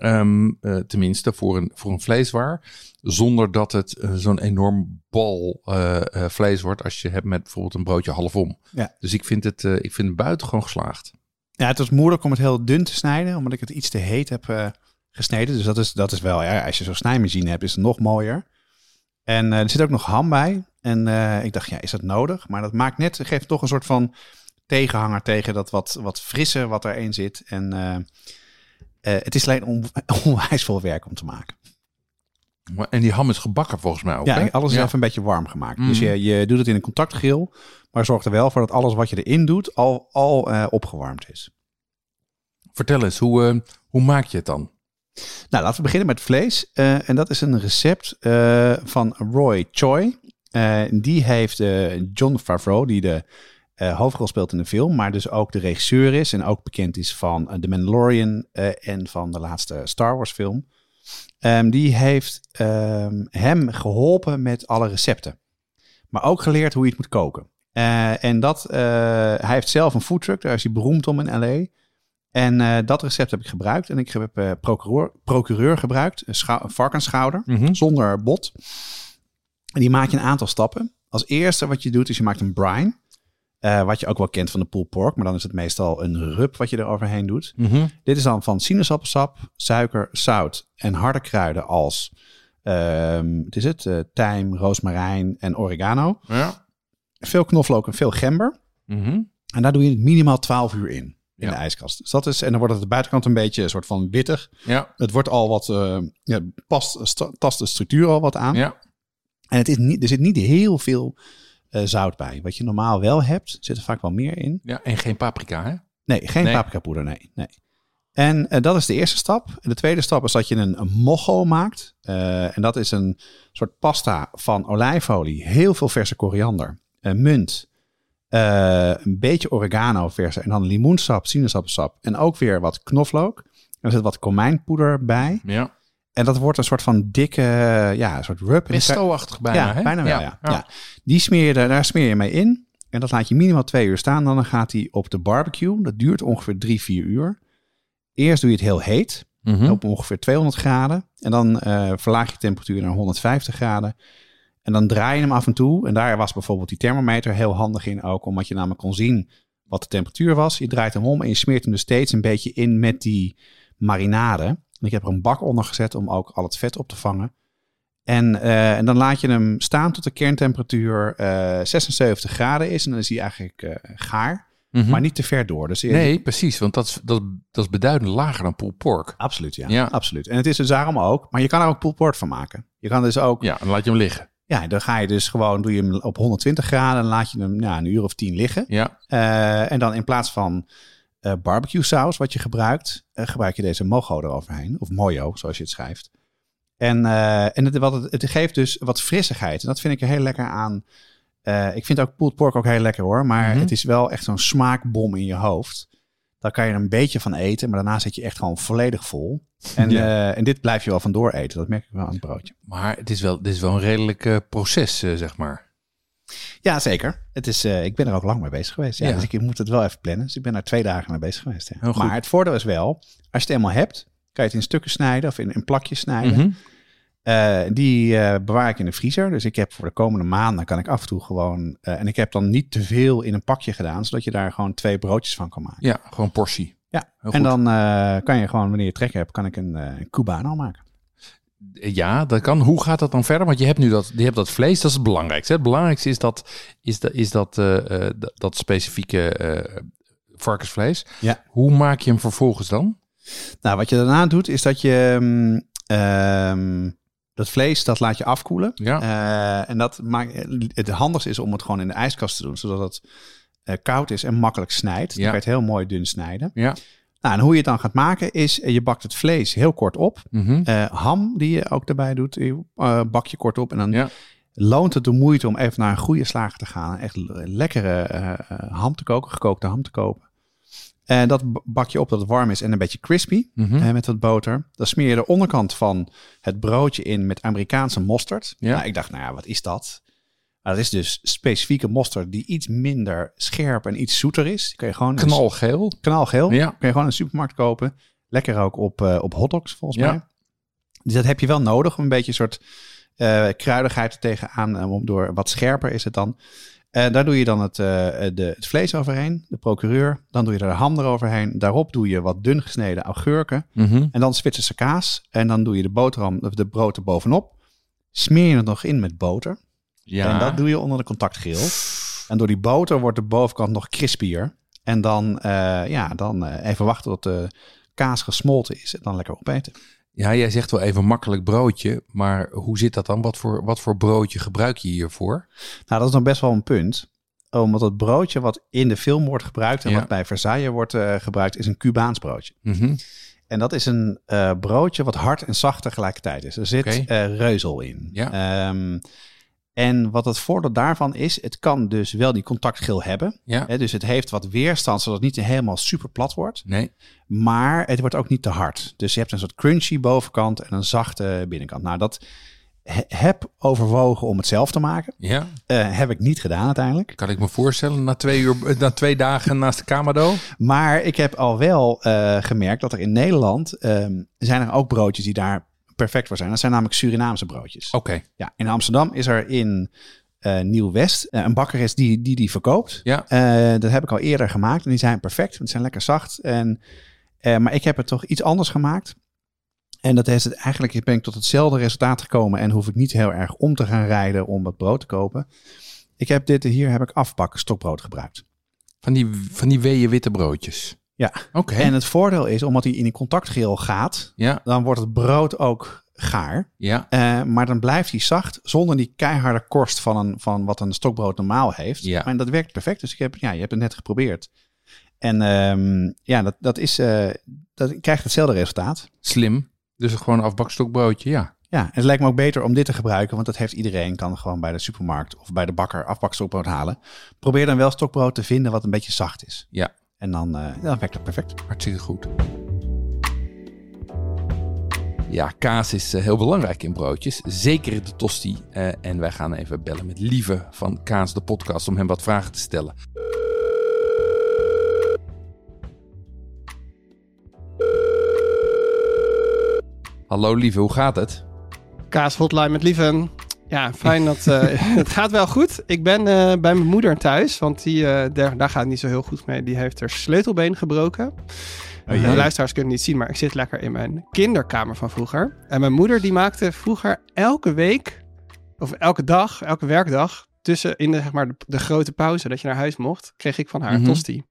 Ehm, eh, tenminste, voor een, voor een vleeswaar. Zonder dat het eh, zo'n enorm bal eh, vlees wordt als je hebt met bijvoorbeeld een broodje halfom. Ja. Dus ik vind het, ik vind het buitengewoon geslaagd. Ja, het was moeilijk om het heel dun te snijden, omdat ik het iets te heet heb gesneden. Dus dat is, dat is wel, ja, als je zo'n snijmachine hebt, is het nog mooier. En er zit ook nog ham bij. En ik dacht, ja, is dat nodig? Maar dat maakt net, geeft toch een soort van tegenhanger tegen dat wat, wat frisse wat erin zit. En het is alleen on, onwijs veel werk om te maken. En die ham is gebakken volgens mij ook. Ja, hè? alles is Ja. even een beetje warm gemaakt. Dus je, je doet het in een contactgrill, maar zorg er wel voor dat alles wat je erin doet al, al eh, opgewarmd is. Vertel eens, hoe, eh, hoe maak je het dan? Nou, laten we beginnen met vlees. Eh, en dat is een recept eh, van Roy Choi. Eh, die heeft eh, John Favreau, die de eh, hoofdrol speelt in de film, maar dus ook de regisseur is en ook bekend is van eh, The Mandalorian eh, en van de laatste Star Wars film. Ehm, die heeft ehm, hem geholpen met alle recepten. Maar ook geleerd hoe je het moet koken. En dat, hij heeft zelf een foodtruck, daar is hij beroemd om in LA. En dat recept heb ik gebruikt. En ik heb procureur, procureur gebruikt, een varkensschouder, Mhm. zonder bot. En die maak je een aantal stappen. Als eerste wat je doet, is je maakt een brine. Eh, wat je ook wel kent van de pulled pork, maar dan is het meestal een rub wat je er overheen doet. Mhm. Dit is dan van sinaasappelsap, suiker, zout en harde kruiden als, ehm het is het, eh, tijm, roosmarijn en oregano. Ja. Veel knoflook en veel gember. Mhm. En daar doe je het minimaal 12 uur in, in Ja. de ijskast. Dus dat is, en dan wordt het de buitenkant een beetje een soort van wittig. Ja. Het wordt al wat, eh ja, past, tast de structuur al wat aan. Ja. En het is niet, er zit niet heel veel eh, zout bij. Wat je normaal wel hebt, zit er vaak wel meer in. ja. En geen paprika, hè? Nee, geen Nee. paprikapoeder, nee. nee. En eh, dat is de eerste stap. En de tweede stap is dat je een, een mojo maakt. Eh, en dat is een soort pasta van olijfolie, heel veel verse koriander, munt, een beetje oregano verse en dan limoensap, sinaasappelsap en ook weer wat knoflook. Er zit wat komijnpoeder bij. Ja. En dat wordt een soort van dikke, ja, een soort rub. Pesto-achtig bijna, ja, hè? bijna wel, ja. ja. Die smeer je, daar smeer je mee in. En dat laat je minimaal twee uur staan. Dan gaat hij op de barbecue. Dat duurt ongeveer drie, vier uur. Eerst doe je het heel heet. Mhm. Op ongeveer 200 graden. En dan eh, verlaag je de temperatuur naar 150 graden. En dan draai je hem af en toe. En daar was bijvoorbeeld die thermometer heel handig in ook. Omdat je namelijk kon zien wat de temperatuur was. Je draait hem om en je smeert hem dus steeds een beetje in met die marinade. En ik heb er een bak onder gezet om ook al het vet op te vangen. En, eh, en dan laat je hem staan tot de kerntemperatuur eh 76 graden is. En dan is hij eigenlijk eh, gaar, Mhm. maar niet te ver door. Dus Nee, precies, want dat is, dat, dat is beduidend lager dan pulled pork. Absoluut, ja. Ja. Absoluut. En het is dus daarom ook. Maar je kan er ook pulled pork van maken. Je kan dus ook... Ja. Ja, dan laat je hem liggen. dan ga je dus gewoon... Doe je hem op 120 graden. En laat je hem ja, een uur of tien liggen. Ja, Eh, en dan in plaats van eh, barbecue saus wat je gebruikt... eh, gebruik je deze mojo eroverheen. Of mojo, zoals je het schrijft. En, eh, en het, wat het, het geeft dus wat frissigheid. En dat vind ik er heel lekker aan. Ik vind ook pulled pork ook heel lekker hoor. Maar Mhm. het is wel echt zo'n smaakbom in je hoofd. Daar kan je er een beetje van eten. Maar daarna zit je echt gewoon volledig vol. En, Ja. en dit blijf je wel vandoor eten. Dat merk ik wel aan het broodje. maar het is wel, dit is wel een redelijk proces, zeg maar. Ja, zeker. Het is, eh, ik ben er ook lang mee bezig geweest. Ja, Ja. Dus ik moet het wel even plannen. Dus ik ben er twee dagen mee bezig geweest. Ja. Maar het voordeel is wel, als je het eenmaal hebt, kan je het in stukken snijden of in, in plakjes snijden. Mhm. Eh, die eh, bewaar ik in de vriezer. Dus ik heb voor de komende maanden kan ik af en toe gewoon. en ik heb dan niet te veel in een pakje gedaan, zodat je daar gewoon twee broodjes van kan maken. Ja, gewoon portie. Ja, en dan kan je gewoon, wanneer je trek hebt, kan ik een, een Cubano maken. Ja, dat kan. Hoe gaat dat dan verder? Want je hebt nu dat, je hebt dat vlees, dat is het belangrijkste. Het belangrijkste is dat, is dat, is dat, eh, eh, dat, dat specifieke eh, varkensvlees. Ja. Hoe maak je hem vervolgens dan? Nou, wat je daarna doet, is dat je mm, ehm, dat vlees, dat laat je afkoelen. Ja. En dat maakt, het handigste is om het gewoon in de ijskast te doen, zodat het koud is en makkelijk snijdt. Dan Ja. kan je het heel mooi dun snijden. Ja. Nou, en hoe je het dan gaat maken is, eh, je bakt het vlees heel kort op. Mhm. Eh, ham die je ook daarbij doet, eh, bak je kort op. En dan Ja. loont het de moeite om even naar een goede slager te gaan. Echt le- lekkere ham te koken, gekookte ham te kopen. En dat bak je op dat het warm is en een beetje crispy. Mhm. met wat boter. Dan smeer je de onderkant van het broodje in met Amerikaanse mosterd. Ja. Nou, ik dacht, nou ja, wat is dat? Nou, dat is dus specifieke mosterd die iets minder scherp en iets zoeter is. Die kun je gewoon Knalgeel. knalgeel. Ja. Kun je gewoon in de supermarkt kopen. Lekker ook op, eh, op hotdogs volgens Ja. mij. Dus dat heb je wel nodig om een beetje een soort eh, kruidigheid er tegenaan. eh, om door wat scherper is het dan. Daar doe je dan het, de, het vlees overheen, de procureur. Dan doe je er de ham eroverheen. Daarop doe je wat dun gesneden augurken. Mhm. En dan Zwitserse kaas. En dan doe je de boterham, of de brood er bovenop. Smeer je het nog in met boter. Ja. En dat doe je onder de contactgrill. En door die boter wordt de bovenkant nog crispier. En dan, eh, ja, dan eh, even wachten tot de kaas gesmolten is. En dan lekker opeten. ja, jij zegt wel even makkelijk broodje, maar hoe zit dat dan? Wat voor, wat voor broodje gebruik je hiervoor? Nou, dat is nog best wel een punt. Omdat het broodje wat in de film wordt gebruikt en Ja. wat bij Versailles wordt eh, gebruikt, is een Cubaans broodje. Mhm. En dat is een broodje wat hard en zacht tegelijkertijd is. Er zit reuzel in. Ja. Ehm, en wat het voordeel daarvan is, het kan dus wel die contactgrill hebben. Ja. Hè, dus het heeft wat weerstand, zodat het niet helemaal super plat wordt. Nee. Maar het wordt ook niet te hard. Dus je hebt een soort crunchy bovenkant en een zachte binnenkant. Nou, dat he- heb overwogen om het zelf te maken. Ja. Eh, heb ik niet gedaan uiteindelijk. Kan ik me voorstellen na twee, uur, eh, na twee dagen naast de Kamado? Maar ik heb al wel eh, gemerkt dat er in Nederland ehm, zijn er ook broodjes die daar perfect voor zijn. Dat zijn namelijk Surinaamse broodjes. Oké. Ja, in Amsterdam is er in eh, Nieuw-West eh, een bakker is die die, die verkoopt. Ja. Eh, dat heb ik al eerder gemaakt en die zijn perfect. want Die zijn lekker zacht. En, maar ik heb het toch iets anders gemaakt. En dat is het eigenlijk, ben ik tot hetzelfde resultaat gekomen en hoef ik niet heel erg om te gaan rijden om wat brood te kopen. Ik heb dit hier heb ik afpak stokbrood gebruikt. Van die, van die weeën witte broodjes. Ja. Oké. En het voordeel is, omdat hij in die contactgrill gaat, Ja. dan wordt het brood ook gaar. Ja. Eh, maar dan blijft hij zacht zonder die keiharde korst van, een, van wat een stokbrood normaal heeft. Ja. En dat werkt perfect. Dus ik heb, ja, je hebt het net geprobeerd. En ehm, ja, dat, dat is, eh, dat krijgt hetzelfde resultaat. Slim. Dus gewoon een afbakstokbroodje, ja. Ja, en het lijkt me ook beter om dit te gebruiken, want dat heeft iedereen. Kan gewoon bij de supermarkt of bij de bakker afbakstokbrood halen. Probeer dan wel stokbrood te vinden wat een beetje zacht is. Ja, En dan, eh, dan werkt dat perfect. hartstikke goed. Ja, kaas is eh, heel belangrijk in broodjes. Zeker de tosti. Eh, en wij gaan even bellen met Lieve van Kaas de podcast om hem wat vragen te stellen. Hallo Lieve, hoe gaat het? Kaas Hotline met Lieven. Ja, fijn dat eh, het gaat wel goed. Ik ben eh, bij mijn moeder thuis, want die, eh, daar, daar gaat het niet zo heel goed mee. Die heeft haar sleutelbeen gebroken. de luisteraars kunnen het niet zien, maar ik zit lekker in mijn kinderkamer van vroeger. En mijn moeder die maakte vroeger elke week, of elke dag, elke werkdag, tussen in de, zeg maar, de, de grote pauze dat je naar huis mocht, kreeg ik van haar een tosti.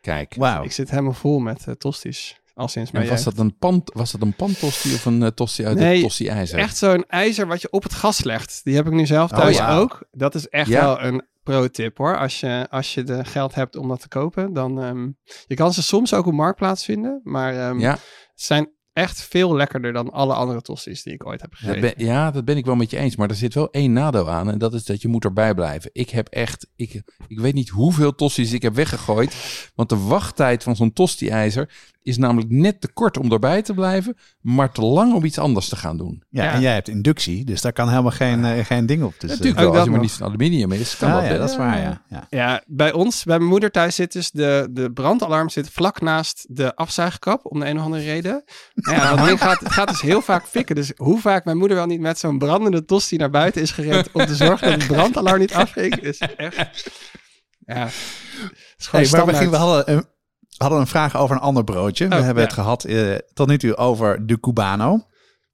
Kijk. Ik zit helemaal vol met tosties, al sinds mijn En was jeugd. dat een pan, was dat een pantosti of een eh, tosti uit Nee, het tosti-ijzer? Echt zo'n ijzer wat je op het gas legt. Die heb ik nu zelf Oh, thuis ook. Dat is echt Ja. wel een pro-tip hoor. Als je, als je de geld hebt om dat te kopen, dan... ehm, je kan ze soms ook op Marktplaats vinden. Maar ehm, Ja, zijn echt veel lekkerder dan alle andere tosti's die ik ooit heb dat gegeten. ben, ja, dat ben ik wel met je eens. Maar er zit wel één nadeel aan. En dat is dat je moet erbij blijven. Ik heb echt... Ik, ik weet niet hoeveel tosti's ik heb weggegooid. Want de wachttijd van zo'n tosti-ijzer is namelijk net te kort om erbij te blijven. Maar te lang om iets anders te gaan doen. Ja, Ja. en jij hebt inductie, dus daar kan helemaal geen, eh, geen ding op. Dus, eh, Natuurlijk wel, als dat je maar nog. niet van aluminium is. Kan ja, dat ja, best. dat is waar, ja. ja. Ja, bij ons, bij mijn moeder thuis zit dus de, de brandalarm zit vlak naast de afzuigkap, om de een of andere reden. Nou ja, dat ding gaat, het gaat dus heel vaak fikken. Dus hoe vaak mijn moeder wel niet met zo'n brandende tosti naar buiten is gerend om te zorgen dat het brandalarm niet afging, is echt... Ja, het is gewoon Hey, maar we, gingen, we hadden, een, hadden een vraag over een ander broodje. we Oh, hebben ja. het gehad eh, tot nu toe over de Cubano.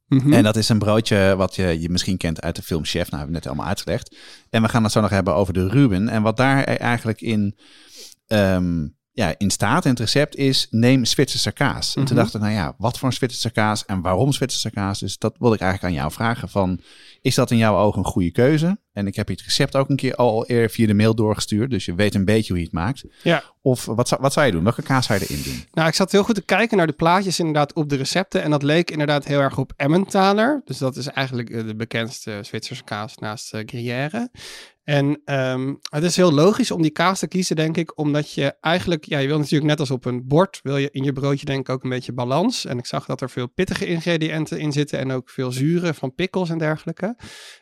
Mhm. En dat is een broodje wat je, je misschien kent uit de film Chef. Nou, hebben we net allemaal uitgelegd. En we gaan het zo nog hebben over de Ruben. En wat daar eigenlijk in, ehm, ja, in staat in het recept is, neem Zwitserse kaas. En toen Mhm. dacht ik, nou ja, wat voor een Zwitserse kaas en waarom Zwitserse kaas? Dus dat wilde ik eigenlijk aan jou vragen van, is dat in jouw ogen een goede keuze? En ik heb je het recept ook een keer al eerder via de mail doorgestuurd. Dus je weet een beetje hoe je het maakt. Ja. Of wat zou, wat zou je doen? Welke kaas zou je erin doen? Nou, ik zat heel goed te kijken naar de plaatjes inderdaad op de recepten. En dat leek inderdaad heel erg op Emmentaler. Dus dat is eigenlijk eh, de bekendste Zwitserse kaas naast eh, Gruyère. En ehm, het is heel logisch om die kaas te kiezen, denk ik. Omdat je eigenlijk, ja, je wil natuurlijk net als op een bord, wil je in je broodje denk ik ook een beetje balans. En ik zag dat er veel pittige ingrediënten in zitten en ook veel zure van pickles en dergelijke.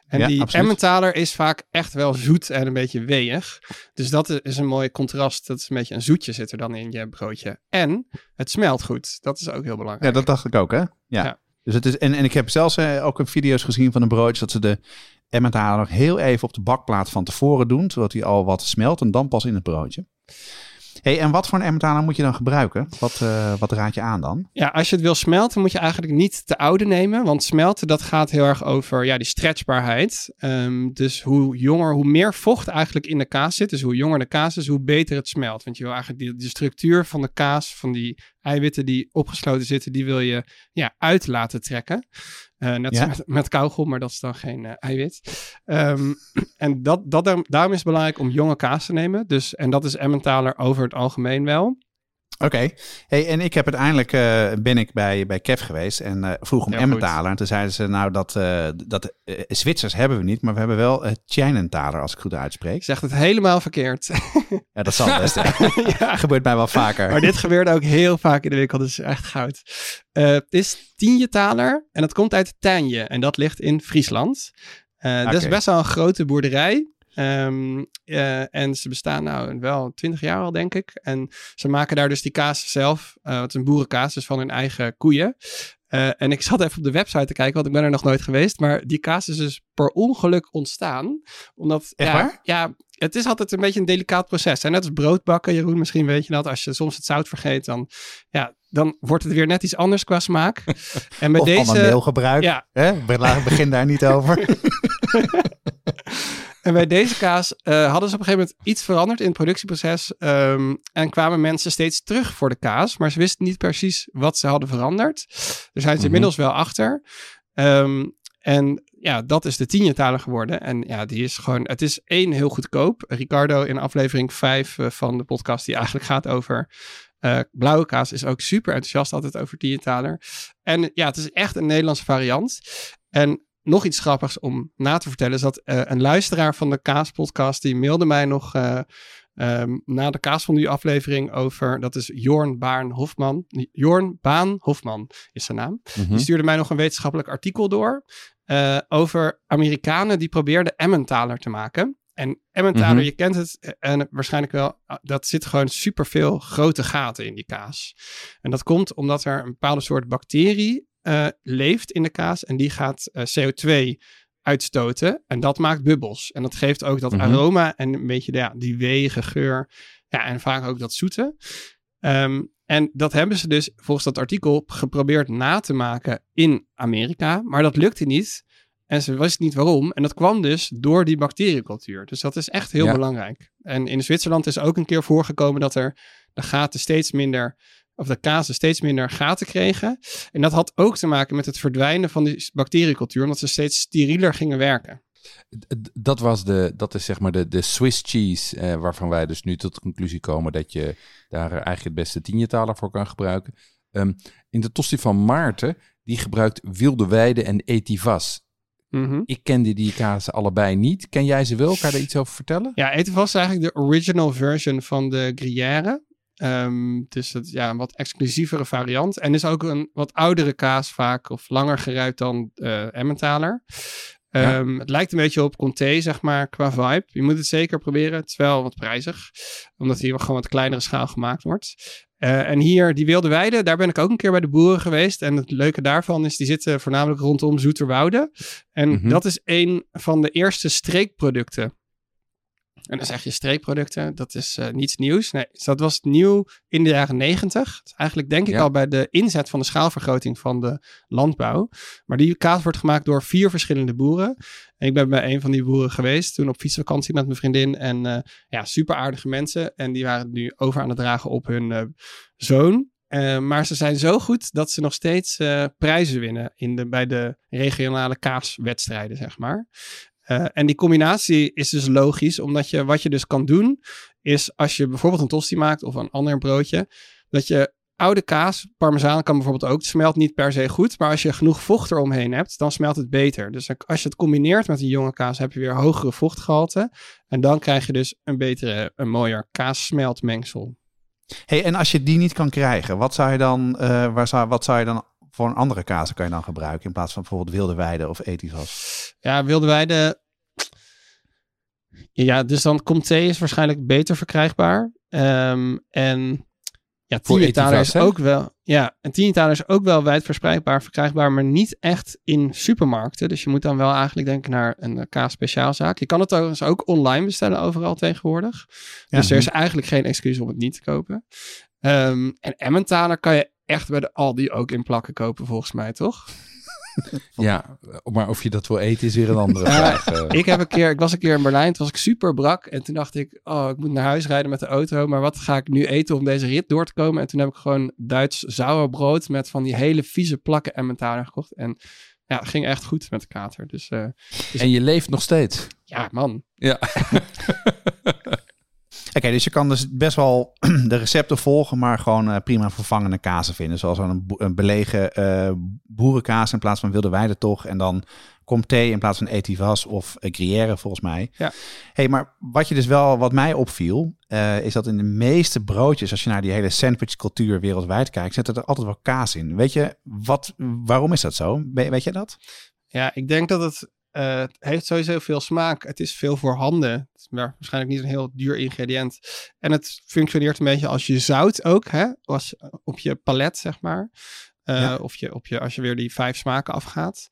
En Ja, die absoluut. Emmentaler is vaak echt wel zoet en een beetje weeg. Dus dat is een mooi contrast. Dat is een beetje een zoetje zit er dan in je broodje. En het smelt goed. Dat is ook heel belangrijk. Ja, dat dacht ik ook, hè? Ja. Ja. Dus het is, en, en ik heb zelfs eh, ook video's gezien van de broodjes dat ze de Emmentaler nog heel even op de bakplaat van tevoren doen, zodat hij al wat smelt en dan pas in het broodje. Hey, en wat voor een Emmentaler moet je dan gebruiken? Wat, eh, wat raad je aan dan? Ja, als je het wil smelten, moet je eigenlijk niet de oude nemen. Want smelten, dat gaat heel erg over ja, die stretchbaarheid. Ehm, dus hoe jonger, hoe meer vocht eigenlijk in de kaas zit. Dus hoe jonger de kaas is, hoe beter het smelt. Want je wil eigenlijk die, die structuur van de kaas, van die eiwitten die opgesloten zitten, die wil je ja, uit laten trekken. Eh, net Ja. met, met kauwgom, maar dat is dan geen eh, eiwit. Ehm, en dat, dat, daarom- daarom is het belangrijk om jonge kaas te nemen. Dus, en dat is Emmentaler over het algemeen wel. Oké. Hey, en ik heb uiteindelijk eh, ben ik bij, bij Kev geweest en eh, vroeg om Emmentaler. En toen zeiden ze nou dat, eh, dat Zwitsers hebben we niet, maar we hebben wel Tjeinentaler, als ik goed uitspreek. Zegt het helemaal verkeerd. Ja, dat zal best. ja. Gebeurt mij wel vaker. Maar dit gebeurt ook heel vaak in de winkel, dus echt goud. Het is Tienjetaler en dat komt uit Tijnje en dat ligt in Friesland. Dat is best wel een grote boerderij. Ehm, eh, en ze bestaan nou wel 20 jaar al, denk ik. En ze maken daar dus die kaas zelf. eh het is een boerenkaas, dus van hun eigen koeien. Eh, en ik zat even op de website te kijken, want ik ben er nog nooit geweest. Maar die kaas is dus per ongeluk ontstaan. Omdat, Echt ja, waar? ja, het is altijd een beetje een delicaat proces. En net als broodbakken, Jeroen, misschien weet je dat. Als je soms het zout vergeet, dan, ja, dan wordt het weer net iets anders qua smaak. En met of deze... ander meelgebruik. Ja, Hè? Be- Begin daar niet over. En bij deze kaas eh, hadden ze op een gegeven moment iets veranderd in het productieproces. ehm, en kwamen mensen steeds terug voor de kaas. Maar ze wisten niet precies wat ze hadden veranderd. Daar zijn ze Mhm. inmiddels wel achter. Ehm, en ja, dat is de tienjetaler geworden. En ja, die is gewoon... Het is één, heel goedkoop. Ricardo in aflevering 5 van de podcast... die eigenlijk gaat over eh, blauwe kaas... is ook super enthousiast altijd over tienjetaler. En ja, het is echt een Nederlandse variant. En nog iets grappigs om na te vertellen is dat eh, een luisteraar van de Kaaspodcast die mailde mij nog eh, ehm, na de Kaasfondue aflevering over, dat is Jorn Baan Hofman. Jorn Baan Hofman is zijn naam. Mhm. Die stuurde mij nog een wetenschappelijk artikel door eh, over Amerikanen die probeerden Emmentaler te maken. En Emmentaler, Mhm. je kent het en waarschijnlijk wel, ah, dat zit gewoon superveel grote gaten in die kaas. En dat komt omdat er een bepaalde soort bacterie eh, leeft in de kaas en die gaat eh, CO2 uitstoten en dat maakt bubbels. En dat geeft ook dat Mhm. aroma en een beetje ja, die wege geur ja, en vaak ook dat zoete. Ehm, en dat hebben ze dus volgens dat artikel geprobeerd na te maken in Amerika, maar dat lukte niet. En ze wisten niet waarom. En dat kwam dus door die bacteriecultuur. Dus dat is echt heel Ja. belangrijk. En in Zwitserland is ook een keer voorgekomen dat er de gaten steeds minder, of de kazen steeds minder gaten kregen. En dat had ook te maken met het verdwijnen van die bacteriecultuur, omdat ze steeds sterieler gingen werken. Dat, was de, dat is zeg maar de, de Swiss cheese, eh, waarvan wij dus nu tot de conclusie komen dat je daar eigenlijk het beste tienjetaler voor kan gebruiken. Ehm, in de tosti van Maarten, die gebruikt Wilde Weide en Etivas. Mhm. Ik kende die kazen allebei niet. Ken jij ze wel? Kan je daar iets over vertellen? Ja, Etevas is eigenlijk de original version van de Gruyère. Ehm, dus dat ja, een wat exclusievere variant. En is ook een wat oudere kaas vaak, of langer geruit dan eh Emmentaler. Ja. Ehm, Het lijkt een beetje op Comté, zeg maar, qua vibe. Je moet het zeker proberen. Het is wel wat prijzig, omdat hier gewoon wat kleinere schaal gemaakt wordt. Eh, en hier, die Wilde Weide, daar ben ik ook een keer bij de boeren geweest. En het leuke daarvan is, die zitten voornamelijk rondom Zoeterwoude. En Mhm. dat is een van de eerste streekproducten en dan zeg je streekproducten, dat is eh, niets nieuws. Nee, dus dat was nieuw in de jaren negentig. Eigenlijk denk ik Ja. al bij de inzet van de schaalvergroting van de landbouw. Maar die kaas wordt gemaakt door vier verschillende boeren. En ik ben bij een van die boeren geweest, toen op fietsvakantie met mijn vriendin. En eh, ja, super aardige mensen. En die waren nu over aan het dragen op hun eh, zoon. Maar ze zijn zo goed dat ze nog steeds prijzen winnen in de, bij de regionale kaaswedstrijden, zeg maar. Eh, en die combinatie is dus logisch, omdat je wat je dus kan doen, is als je bijvoorbeeld een tosti maakt of een ander broodje, dat je oude kaas, parmezaan kan bijvoorbeeld ook, smelt niet per se goed, maar als je genoeg vocht eromheen hebt, dan smelt het beter. Dus als je het combineert met een jonge kaas, heb je weer hogere vochtgehalte en dan krijg je dus een betere, een mooier kaassmeltmengsel. Hey, en als je die niet kan krijgen, wat zou je dan, eh, waar zou, wat zou je dan voor een andere kaas kan je dan gebruiken in plaats van bijvoorbeeld wilde weide of etivas? Ja, wilde wij de... Ja, dus dan Comté is waarschijnlijk beter verkrijgbaar. Ehm, en ja, Tienitaler is ook wel... Ja, en Tienitaler is ook wel wijd verspreidbaar, verkrijgbaar, maar niet echt in supermarkten. Dus je moet dan wel eigenlijk denken naar een eh, kaas speciaalzaak. Je kan het overigens ook online bestellen overal tegenwoordig. Ja. Dus er is eigenlijk geen excuus om het niet te kopen. Ehm, en Emmentaler kan je echt bij de Aldi ook in plakken kopen, volgens mij, toch? Ja, maar of je dat wil eten is weer een andere vraag. eh. Ik, heb een keer, ik was een keer in Berlijn, toen was ik super brak. En toen dacht ik, oh, ik moet naar huis rijden met de auto. Maar wat ga ik nu eten om deze rit door te komen? En toen heb ik gewoon Duits sauerbrood met van die hele vieze plakken Emmentaler gekocht. En ja, het ging echt goed met de kater. Dus eh, En je leeft nog steeds. ja, man. Ja. Oké, dus je kan dus best wel de recepten volgen, maar gewoon eh, prima vervangende kazen vinden. Zoals een, een belegen eh, boerenkaas in plaats van wilde weide toch. En dan Comté in plaats van Etivas of uh, Gruyère volgens mij. Ja. hey, maar wat je dus wel, wat mij opviel, is dat in de meeste broodjes, als je naar die hele sandwichcultuur wereldwijd kijkt, zit er altijd wel kaas in. Weet je, wat, waarom is dat zo? We- weet je dat? Ja, ik denk dat het, eh, het heeft sowieso veel smaak. Het is veel voorhanden. Het is maar waarschijnlijk niet een heel duur ingrediënt. En het functioneert een beetje als je zout ook, hè? Als, op je palet, zeg maar. Eh, Ja. Of je, op je, als je weer die vijf smaken afgaat.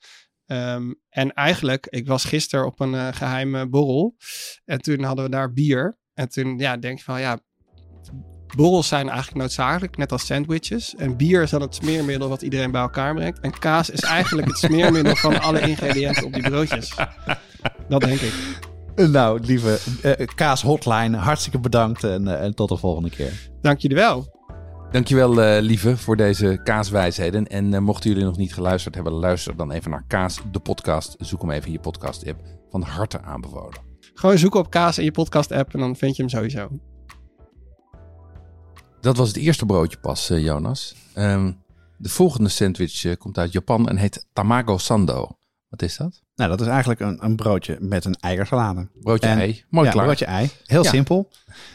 Ehm, en eigenlijk, ik was gisteren op een eh, geheime borrel. En toen hadden we daar bier. En toen ja, denk je van, ja, borrels zijn eigenlijk noodzakelijk, net als sandwiches. En bier is dan het smeermiddel wat iedereen bij elkaar brengt. En kaas is eigenlijk het smeermiddel van alle ingrediënten op die broodjes. Dat denk ik. Nou, lieve eh, kaas hotline, hartstikke bedankt en, eh, en tot de volgende keer. Dank jullie wel. Dankjewel, eh lieve, voor deze kaaswijsheden. En mochten jullie nog niet geluisterd hebben, luister dan even naar Kaas, de podcast. Zoek hem even in je podcast-app. Van harte aanbevolen. Gewoon zoeken op kaas in je podcast-app en dan vind je hem sowieso. Dat was het eerste broodje pas, eh, Jonas. Ehm, de volgende sandwich eh, komt uit Japan en heet Tamago Sando. Wat is dat? Nou, dat is eigenlijk een, een broodje met een eiersalade. Broodje En- ei. Mooi ja, klaar. broodje ei. Heel Ja. simpel.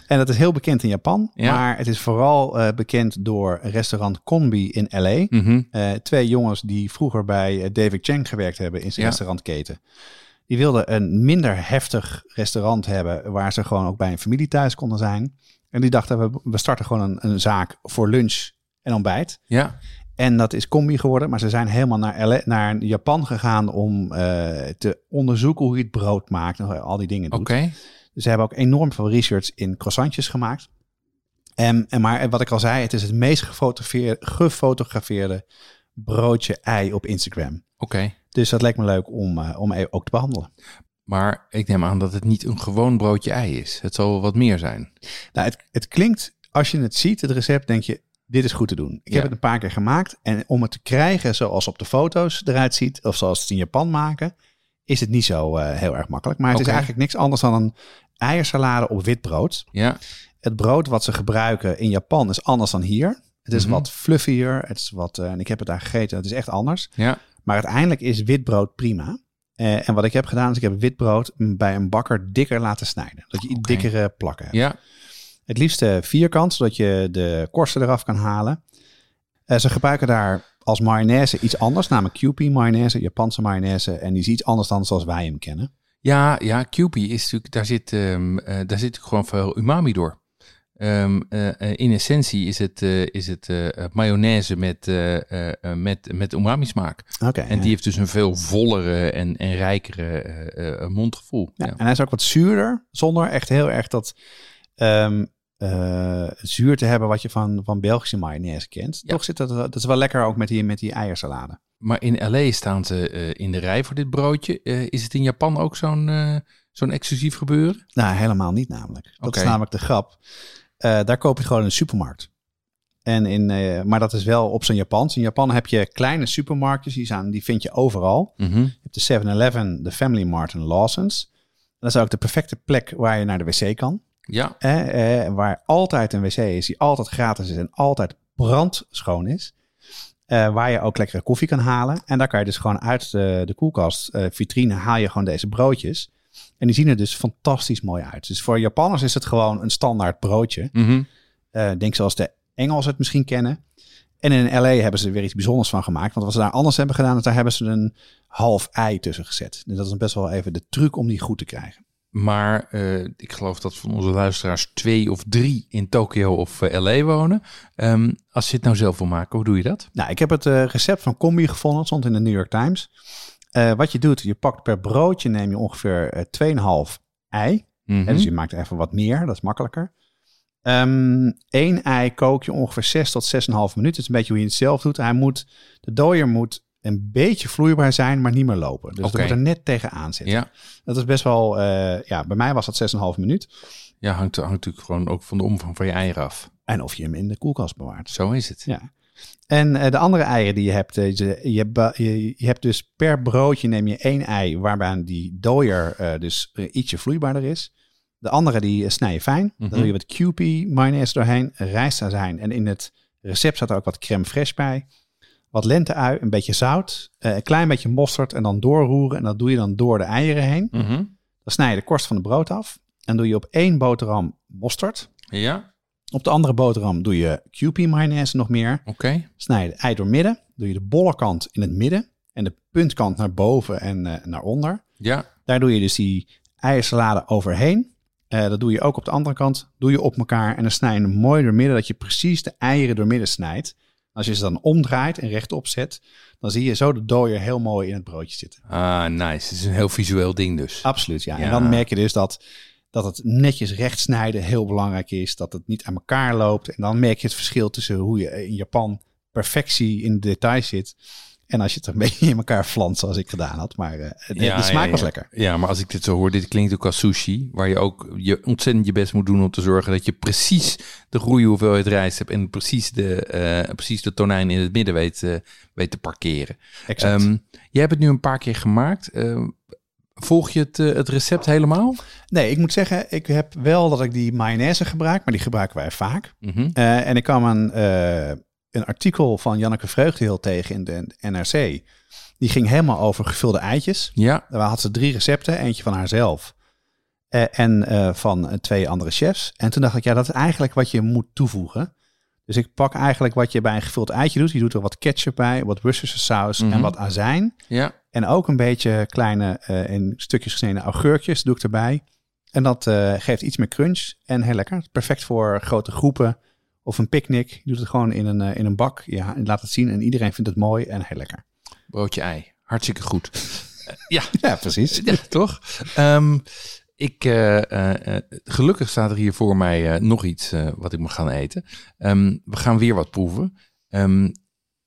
En dat is heel bekend in Japan. Ja. Maar het is vooral eh, bekend door restaurant Konbi in L.A. Mhm. Twee jongens die vroeger bij David Chang gewerkt hebben in zijn restaurantketen. Die wilden een minder heftig restaurant hebben waar ze gewoon ook bij een familie thuis konden zijn. En die dachten, we, we starten gewoon een, een zaak voor lunch en ontbijt. Ja, En dat is combi geworden, maar ze zijn helemaal naar, LA naar Japan gegaan om eh, te onderzoeken hoe je het brood maakt en al die dingen doet. oké. Dus ze hebben ook enorm veel research in croissantjes gemaakt. En, en maar wat ik al zei, het is het meest gefotografeerde, gefotografeerde broodje ei op Instagram. Oké. Dus dat lijkt me leuk om, eh, om even ook te behandelen. Maar ik neem aan dat het niet een gewoon broodje ei is. Het zal wel wat meer zijn. Nou, het, het klinkt, als je het ziet, het recept, denk je, dit is goed te doen. Ik Ja. heb het een paar keer gemaakt. En om het te krijgen zoals op de foto's eruit ziet, of zoals ze het in Japan maken, is het niet zo eh, heel erg makkelijk. Maar het is eigenlijk niks anders dan een eiersalade op wit brood. Ja, Het brood wat ze gebruiken in Japan is anders dan hier. Het is Mhm. wat fluffier. Het is wat, eh, en ik heb het daar gegeten. Het is echt anders. ja. Maar uiteindelijk is wit brood prima. Eh, en wat ik heb gedaan is ik heb wit brood bij een bakker dikker laten snijden. Dat je Oké. dikkere plakken hebt. Ja, Het liefst eh, vierkant, zodat je de korsten eraf kan halen. Eh, ze gebruiken daar als mayonaise iets anders, namelijk Kewpie mayonaise, Japanse mayonaise. En die is iets anders dan zoals wij hem kennen. ja, ja Kewpie is natuurlijk, daar zit, ehm, eh, daar zit gewoon veel umami door. Ehm, eh, eh, in essentie is het, eh, is het mayonaise met, met, met umami smaak. En ja. die heeft dus een veel vollere en, en rijkere mondgevoel. Ja, Ja. En hij is ook wat zuurder, zonder echt heel erg dat ehm, eh, zuur te hebben wat je van, van Belgische mayonaise kent. Toch zit dat, dat is wel lekker ook met die, met die eiersalade. Maar in LA staan ze in de rij voor dit broodje. Is het in Japan ook zo'n zo'n exclusief gebeuren? Nou, helemaal niet namelijk. Dat is namelijk de grap. Eh, daar koop je gewoon in de supermarkt. En in, eh, maar dat is wel op zijn Japans. In Japan heb je kleine supermarktjes, die, zijn, die vind je overal. Mhm. Je hebt de 7-Eleven, de Family Mart en Lawson's. Dat is ook de perfecte plek waar je naar de wc kan. Ja, Eh, eh, waar altijd een wc is, die altijd gratis is en altijd brandschoon is. Eh, waar je ook lekkere koffie kan halen. En daar kan je dus gewoon uit de, de koelkast, vitrine, haal je gewoon deze broodjes. En die zien er dus fantastisch mooi uit. Dus voor Japanners is het gewoon een standaard broodje. Eh, denk zoals de Engelsen het misschien kennen. En in LA hebben ze er weer iets bijzonders van gemaakt. Want wat ze daar anders hebben gedaan, is daar hebben ze een half ei tussen gezet. Dus dat is best wel even de truc om die goed te krijgen. Maar eh, ik geloof dat van onze luisteraars twee of drie in Tokio of eh, LA wonen. Ehm, als je het nou zelf wil maken, hoe doe je dat? Nou, ik heb het recept van combi gevonden. Het stond in de New York Times. Eh, wat je doet, je pakt per broodje neem je ongeveer eh 2,5 ei. Mhm. Hè, dus je maakt er even wat meer, dat is makkelijker. Ehm Eén ei kook je ongeveer 6 tot 6,5 minuten. Het is een beetje hoe je het zelf doet. Hij moet, de dooier moet een beetje vloeibaar zijn, maar niet meer lopen. Dus dat moet er net tegenaan zitten. Ja, Dat is best wel, eh, ja, bij mij was dat 6,5 minuut. ja hangt, hangt natuurlijk gewoon ook van de omvang van je eieren af. En of je hem in de koelkast bewaart. Zo is het. Ja. En eh, de andere eieren die je hebt, eh, je, je, hebt je, dus per broodje neem je één ei waarbij die dooier eh, dus ietsje vloeibaarder is. De andere die snij je fijn. Mhm. Dan doe je wat Kewpie mayonaise doorheen, rijstazijn. En in het recept staat er ook wat crème fraîche bij. Wat lenteui, een beetje zout, een klein beetje mosterd en dan doorroeren. En dat doe je dan door de eieren heen. Mhm. Dan snij je de korst van het brood af. En doe je op één boterham mosterd. Ja, Op de andere boterham doe je Kewpie mayonaise nog meer. oké. Snij je het ei door midden. Doe je de bolle kant in het midden. En de puntkant naar boven en eh, naar onder. Ja, Daar doe je dus die eiersalade overheen. Eh, dat doe je ook op de andere kant. Doe je op elkaar en dan snij je hem mooi door midden. Dat je precies de eieren door midden snijdt. Als je ze dan omdraait en rechtop zet. Dan zie je zo de dooier heel mooi in het broodje zitten. ah, nice. Het is een heel visueel ding dus. Absoluut, ja. Ja. En dan merk je dus dat, dat het netjes recht snijden heel belangrijk is. Dat het niet aan elkaar loopt. En dan merk je het verschil tussen hoe je in Japan perfectie in de details zit. En als je het een beetje in elkaar flanst zoals ik gedaan had. Maar eh, de, Ja, de smaak ja, was lekker. Ja, maar als ik dit zo hoor, dit klinkt ook als sushi. Waar je ook je ontzettend je best moet doen om te zorgen dat je precies de goede hoeveelheid rijst hebt. En precies de, eh, precies de tonijn in het midden weet, eh, weet te parkeren. Exact. Ehm, jij hebt het nu een paar keer gemaakt. Volg je het, eh, het recept helemaal? nee, ik moet zeggen, ik heb wel dat ik die mayonaise gebruik. Maar die gebruiken wij vaak. Mhm. Eh, en ik kwam een, eh, een artikel van Janneke Vreugdeheel tegen in de NRC. Die ging helemaal over gevulde eitjes. Ja, Daar had ze drie recepten. Eentje van haarzelf. en van twee andere chefs. En toen dacht ik, ja, dat is eigenlijk wat je moet toevoegen. Dus ik pak eigenlijk wat je bij een gevuld eitje doet. Je doet er wat ketchup bij, wat Worcestershire saus Mhm. en wat azijn. ja. En ook een beetje kleine eh, in stukjes gesneden augurkjes doe ik erbij. En dat eh, geeft iets meer crunch en heel lekker. Perfect voor grote groepen of een picknick. Je doet het gewoon in een, eh, in een bak. Ja, en laat het zien en iedereen vindt het mooi en heel lekker. Broodje ei. Hartstikke goed. Ja, Ja, precies. Ja, toch? Ehm, ik, eh, eh, eh, gelukkig staat er hier voor mij nog iets wat ik mag gaan eten. Ehm, we gaan weer wat proeven. Ehm,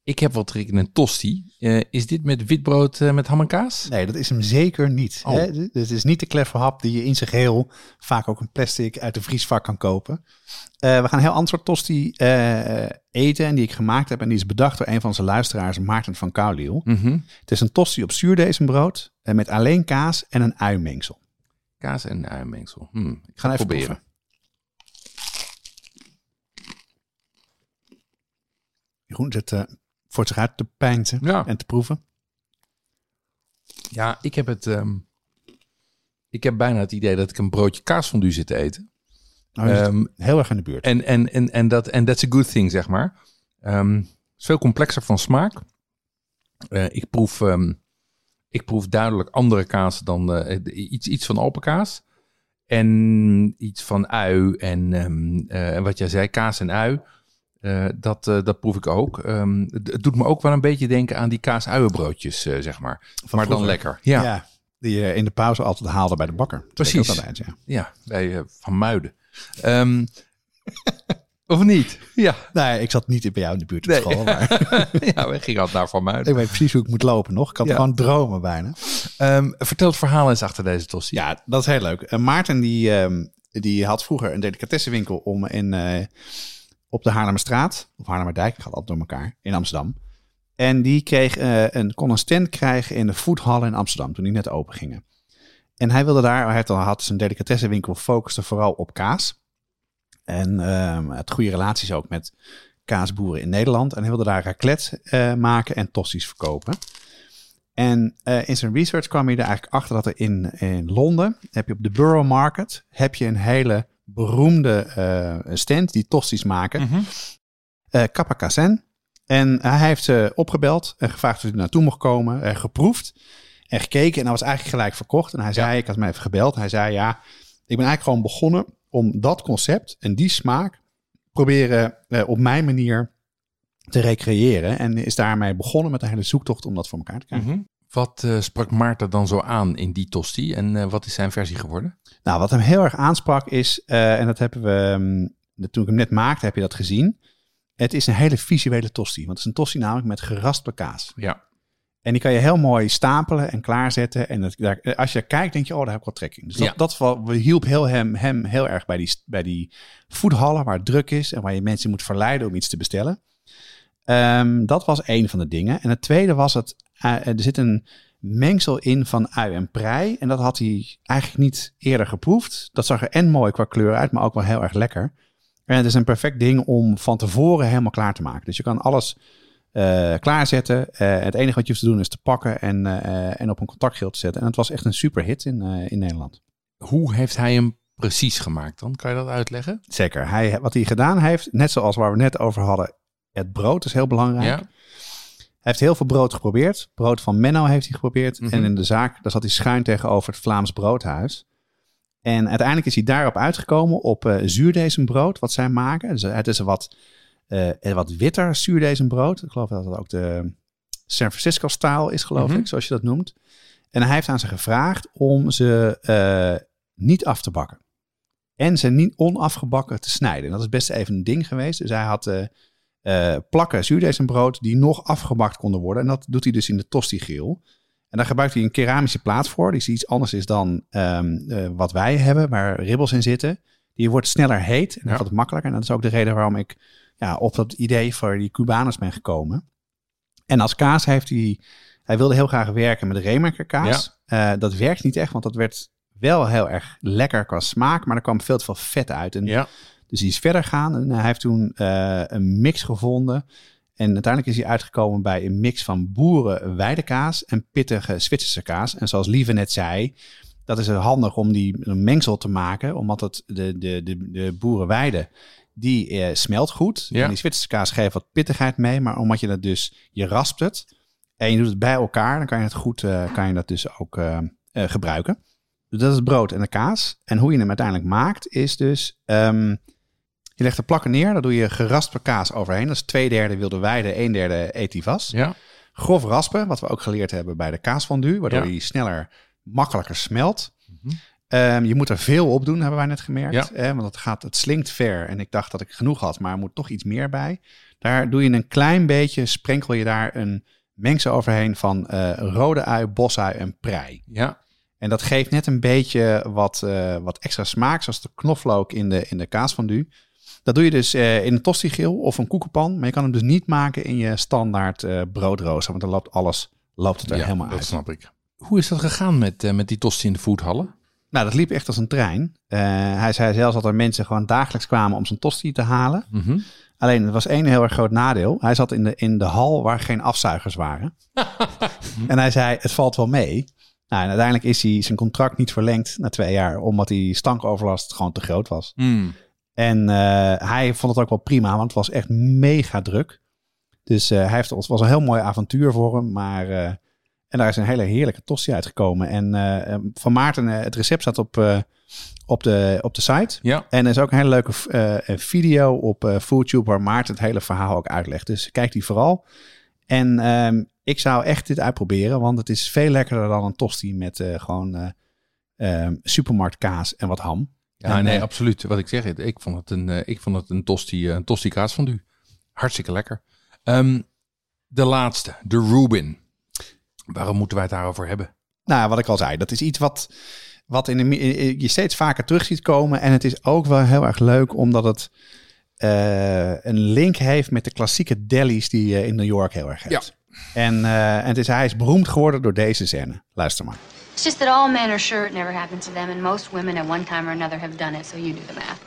ik heb wat trek in een tosti. Is dit met witbrood met ham en kaas? Nee, dat is hem zeker niet. Oh. Hè? Dit is niet de clever hap die je in zijn geheel vaak ook een plastic uit de vriesvak kan kopen. We gaan een heel ander soort tosti eten en die ik gemaakt heb. En die is bedacht door een van onze luisteraars, Maarten van Kouliel. Mhm. Het is een tosti op zuurdezenbrood met alleen kaas en een uimengsel. Kaas en uimengsel. Hm, ik Ga ga even proberen. proeven. Jeroen zit eh, voor zich uit te pijnzen Ja. en te proeven. Ja, ik heb het. ehm, ik heb bijna het idee dat ik een broodje kaasfondue zit te eten. Nou, Ehm, heel erg in de buurt. En, en, en, en dat en that's a good thing, zeg maar. Ehm, het is veel complexer van smaak. Eh, ik, proef, ik proef duidelijk andere kaas dan eh, iets, iets van open kaas. En iets van ui. En ehm, eh, wat jij zei, kaas en ui. Eh, dat, eh, dat proef ik ook. Ehm, het, doet me ook wel een beetje denken aan die kaas-uienbroodjes, eh, zeg maar. Van maar dan lekker. Ja, Ja. die je in de pauze altijd haalde bij de bakker. Dat Precies. altijd, ja. ja bij eh, Van Muiden. Ehm, of niet? Ja. Nee, ik zat niet bij jou in de buurt op Nee. school. Maar ja, we gingen altijd naar Van Muiden. ik weet precies hoe ik moet lopen nog. Ik had Ja. gewoon dromen bijna. Ehm, vertel het verhaal eens achter deze tosti. Ja, dat is heel leuk. En Maarten die, ehm, die had vroeger een delicatessenwinkel om in, eh, op de Haarlemmerstraat. Of Haarlemmerdijk, gaat altijd door elkaar. In Amsterdam. En die kreeg, eh, een, kon een stand krijgen in de voethallen in Amsterdam. Toen die net open gingen. En hij wilde daar, hij had, had zijn delicatessenwinkel focuste vooral op kaas. En ehm het goede relaties ook met kaasboeren in Nederland. En hij wilde daar raclette eh, maken en tosti's verkopen. En eh, in zijn research kwam hij er eigenlijk achter dat er in, in Londen, heb je op de Borough Market, heb je een hele beroemde eh, stand die tosti's maken. Mhm. Eh Kappa Kassen. En hij heeft ze opgebeld en gevraagd of hij er naartoe mocht komen. En geproefd en gekeken. En hij was eigenlijk gelijk verkocht. En hij zei, ik had me even gebeld. Hij zei, ja, ik ben eigenlijk gewoon begonnen om dat concept en die smaak proberen eh, op mijn manier te recreëren. En is daarmee begonnen met een hele zoektocht om dat voor elkaar te krijgen. Mhm. Wat eh, sprak Maarten dan zo aan in die tosti en eh, wat is zijn versie geworden? Nou, wat hem heel erg aansprak is, en dat hebben we, ehm, toen ik hem net maakte, heb je dat gezien. Het is een hele visuele tosti. Want het is een tosti namelijk met geraspte kaas. Ja. En die kan je heel mooi stapelen en klaarzetten. En dat, daar, als je kijkt, denk je, oh, daar heb ik wat trek in. Dus dat, Ja. dat wel- we hielp heel hem, hem heel erg bij die, bij die foodhallen waar het druk is en waar je mensen moet verleiden om iets te bestellen. Ehm, dat was een van de dingen. En het tweede was het, eh, er zit een mengsel in van ui en prei. En dat had hij eigenlijk niet eerder geproefd. Dat zag er en mooi qua kleur uit, maar ook wel heel erg lekker. En het is een perfect ding om van tevoren helemaal klaar te maken. Dus je kan alles eh, klaarzetten. Eh, het enige wat je hoeft te doen is te pakken en, eh, en op een contactgeel te zetten. En het was echt een super hit in, in Nederland. Hoe heeft hij hem precies gemaakt dan? Kan je dat uitleggen? Zeker. Hij, wat hij gedaan heeft, net zoals waar we net over hadden, het brood is heel belangrijk. Ja. Hij heeft heel veel brood geprobeerd. Brood van Menno heeft hij geprobeerd. Mhm. En in de zaak, daar zat hij schuin tegenover het Vlaams Broodhuis. En uiteindelijk is hij daarop uitgekomen op eh zuurdesembrood, wat zij maken. Dus het is een wat, eh, een wat witter zuurdesembrood. Ik geloof dat het ook de San Francisco-stijl is, geloof Mhm. ik, zoals je dat noemt. En hij heeft aan ze gevraagd om ze eh, niet af te bakken. En ze niet onafgebakken te snijden. En dat is best even een ding geweest. Dus hij had eh, plakken zuurdesembrood die nog afgebakt konden worden. En dat doet hij dus in de tosti-grill. En daar gebruikt hij een keramische plaat voor. Die is iets anders is dan ehm, eh, wat wij hebben, waar ribbels in zitten. Die wordt sneller heet en Ja. wat makkelijker. En dat is ook de reden waarom ik ja, op dat idee voor die Cubaners ben gekomen. En als kaas heeft hij... Hij wilde heel graag werken met Remerker kaas. Eh, dat werkt niet echt, want dat werd wel heel erg lekker qua smaak. Maar er kwam veel te veel vet uit. En Ja. dus hij is verder gaan en hij heeft toen eh, een mix gevonden. En uiteindelijk is hij uitgekomen bij een mix van boeren weidekaas en pittige Zwitserse kaas. En zoals Lieve net zei, dat is handig om die een mengsel te maken. Omdat het de, de, de, de boerenweide, die eh, smelt goed. Ja. En die Zwitserse kaas geeft wat pittigheid mee. Maar omdat je dat dus, je raspt het en je doet het bij elkaar, dan kan je het goed, eh, kan je dat dus ook eh, gebruiken. Dus dat is het brood en de kaas. En hoe je hem uiteindelijk maakt, is dus... ehm, je legt de plakken neer, daar doe je geraspte kaas overheen. Dat is twee derde wilde weide, een derde etivas. Ja. Grof raspen, wat we ook geleerd hebben bij de kaasfondue, waardoor Ja. die sneller, makkelijker smelt. Mhm. Ehm, je moet er veel op doen, hebben wij net gemerkt. Ja. Hè, want het, gaat, het slinkt ver. En ik dacht dat ik genoeg had, maar er moet toch iets meer bij. Daar doe je een klein beetje, sprenkel je daar een mengsel overheen van eh, rode ui, bosui en prei. Ja. En dat geeft net een beetje wat, eh, wat extra smaak, zoals de knoflook in de, in de kaasfondue. Dat doe je dus eh, in een tosti-grill of een koekenpan. Maar je kan hem dus niet maken in je standaard eh, broodrooster. Want dan loopt alles loopt het er ja, helemaal dat uit. snap ik. Hoe is dat gegaan met, eh, met die tosti in de foodhallen? Nou, dat liep echt als een trein. Eh, hij zei zelfs dat er mensen gewoon dagelijks kwamen om zijn tosti te halen. Mhm. Alleen, er was één heel erg groot nadeel. Hij zat in de, in de hal waar geen afzuigers waren. en hij zei, het valt wel mee. Nou, en uiteindelijk is hij zijn contract niet verlengd na twee jaar. Omdat die stankoverlast gewoon te groot was. Mm. En eh, hij vond het ook wel prima, want het was echt mega druk. Dus eh, hij heeft, het was een heel mooi avontuur voor hem. Maar, en daar is een hele heerlijke tosti uitgekomen. En eh, van Maarten, eh, het recept staat op, eh, op, de, op de site. Ja. En er is ook een hele leuke eh, video op eh FoodTube waar Maarten het hele verhaal ook uitlegt. Dus kijk die vooral. En ehm, ik zou echt dit uitproberen, want het is veel lekkerder dan een tosti met eh, gewoon eh ehm, supermarktkaas en wat ham. Ja, En, nee, eh, absoluut. Wat ik zeg, ik vond het een, eh, ik vond het een tosti, eh, een tosti kaas van u. Hartstikke lekker. Ehm, de laatste, de Rubin. Waarom moeten wij het daarover hebben? Nou, wat ik al zei, dat is iets wat, wat in de, in- je steeds vaker terug ziet komen. En het is ook wel heel erg leuk, omdat het eh, een link heeft met de klassieke delis die je in New York heel erg hebt. En, eh, en het is, hij is beroemd geworden door deze scène. Luister maar. It's just that all men are sure it never happened to them, and most women at one time or another have done it, so you do the math.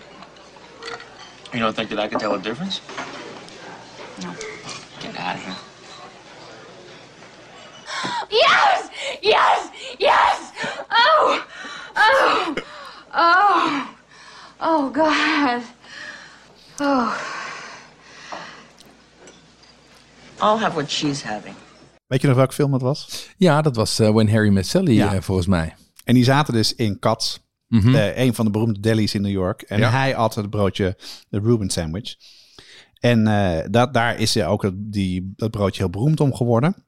You don't think that I can tell a difference? No. Get out of here. Yes! Yes! Yes! Oh! Oh! Oh! Oh, God. Oh. I'll have what she's having. Weet je nog welke film dat was? Ja, dat was eh, When Harry Met Sally, Ja. eh, volgens mij. En die zaten dus in Cats, Mhm. eh, een van de beroemde delis in New York. En Ja. hij at het broodje, de Reuben sandwich. En eh, dat, daar is ook het, die, dat broodje heel beroemd om geworden.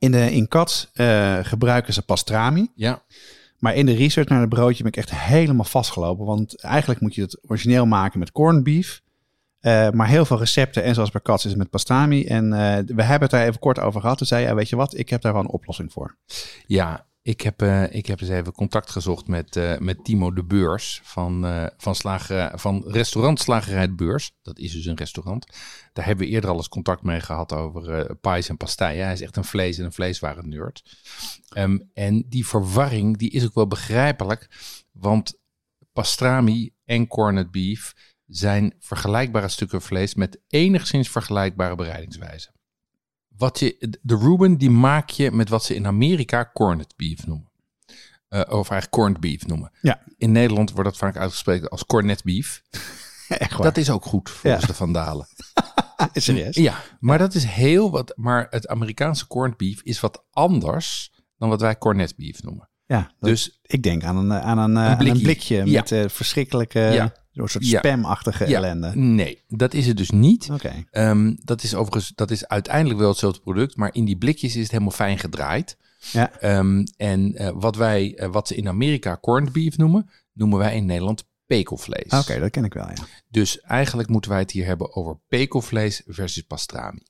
In, de, in Cats eh, gebruiken ze pastrami. Ja. Maar in de research naar het broodje ben ik echt helemaal vastgelopen. Want eigenlijk moet je het origineel maken met corned beef. Eh, maar heel veel recepten, en zoals bij Cats, is het met pastrami. En eh, we hebben het daar even kort over gehad. Toen zei hij, ja, weet je wat, ik heb daar wel een oplossing voor. Ja, ik heb, eh, ik heb eens even contact gezocht met, eh, met Timo de Beurs van, eh, van, slager, van restaurant Slagerij Beurs. Dat is dus een restaurant. Daar hebben we eerder al eens contact mee gehad over pies en pastijen. Hij is echt een vlees- en een vleeswaren nerd. Ehm, en die verwarring die is ook wel begrijpelijk, want pastrami en corned beef zijn vergelijkbare stukken vlees met enigszins vergelijkbare bereidingswijzen. Wat je, de Reuben die maak je met wat ze in Amerika corned beef noemen. Eh, of eigenlijk corned beef noemen. Ja. In Nederland wordt dat vaak uitgesproken als cornet beef. Echt waar. Dat is ook goed volgens Ja. de Vandalen. serieus. Ja, maar dat is heel wat. Maar het Amerikaanse corned beef is wat anders dan wat wij cornet beef noemen. Ja, Dus ik denk aan een, eh, aan een, eh, aan een blikje. Ja. met verschrikkelijke, Ja. Zo'n soort Ja. spamachtige ja, ellende. nee, dat is het dus niet. Oké. Ehm, dat is overigens, dat is uiteindelijk wel hetzelfde product, maar in die blikjes is het helemaal fijn gedraaid. Ja. Ehm, en eh, wat wij, eh, wat ze in Amerika corned beef noemen, noemen wij in Nederland pekelvlees. Oké, dat ken ik wel, ja. Dus eigenlijk moeten wij het hier hebben over pekelvlees versus pastrami.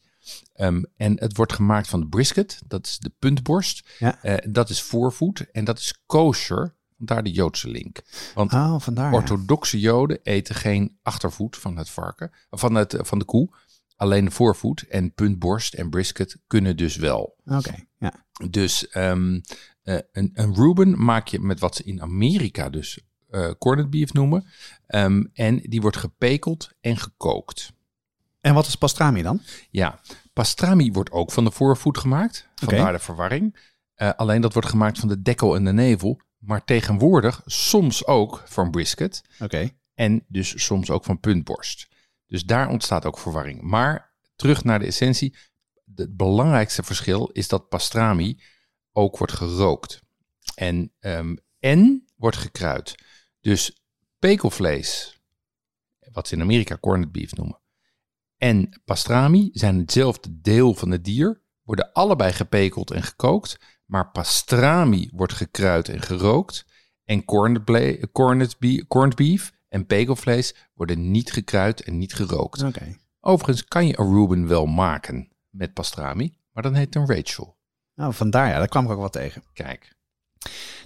Ehm, en het wordt gemaakt van de brisket, dat is de puntborst. Ja. Eh, dat is voorvoed en dat is kosher, vandaar de Joodse link. Want Oh, vandaar. ja. orthodoxe Joden eten geen achtervoet van het varken, van, het, van de koe. Alleen de voorvoet en puntborst en brisket kunnen dus wel. Oké, ja. Dus ehm, eh, een, een Reuben maak je met wat ze in Amerika dus eh corned beef noemen. Ehm, en die wordt gepekeld en gekookt. En wat is pastrami dan? Ja, pastrami wordt ook van de voorvoet gemaakt. Vandaar Oké. de verwarring. Eh, alleen dat wordt gemaakt van de dekkel en de nevel. Maar tegenwoordig soms ook van brisket. Oké. En dus soms ook van puntborst. Dus daar ontstaat ook verwarring. Maar terug naar de essentie. Het belangrijkste verschil is dat pastrami ook wordt gerookt. En, ehm, en wordt gekruid. Dus pekelvlees, wat ze in Amerika corned beef noemen, en pastrami zijn hetzelfde deel van het dier, worden allebei gepekeld en gekookt. Maar pastrami wordt gekruid en gerookt. En corned, corned, be- corned beef en pekelvlees worden niet gekruid en niet gerookt. Overigens kan je een Reuben wel maken met pastrami, maar dan heet het een Rachel. Nou, vandaar, ja. Daar kwam ik ook wel tegen. Kijk.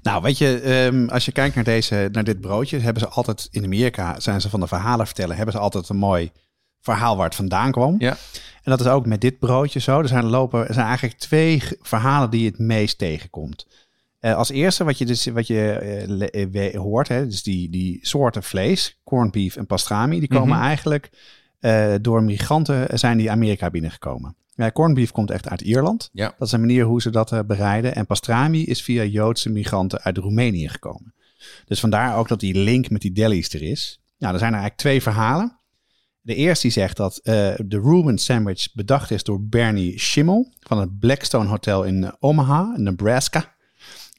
Nou, weet je, ehm, als je kijkt naar, deze, naar dit broodje, hebben ze altijd in Amerika, zijn ze van de verhalen vertellen, hebben ze altijd een mooi verhaal waar het vandaan kwam. Ja. En dat is ook met dit broodje zo. Er zijn, lopen, er zijn eigenlijk twee verhalen die je het meest tegenkomt. Eh, als eerste wat je, dus, wat je eh, eh, we- hoort, hè, dus die, die soorten vlees, corned beef en pastrami, die komen Mhm. eigenlijk door migranten zijn die Amerika binnengekomen. Ja, corned beef komt echt uit Ierland. Ja. Dat is een manier hoe ze dat bereiden. En pastrami is via Joodse migranten uit Roemenië gekomen. Dus vandaar ook dat die link met die delis er is. Nou, er zijn er eigenlijk twee verhalen. De eerste die zegt dat eh, de Reuben sandwich bedacht is door Bernie Schimmel van het Blackstone Hotel in Omaha, Nebraska.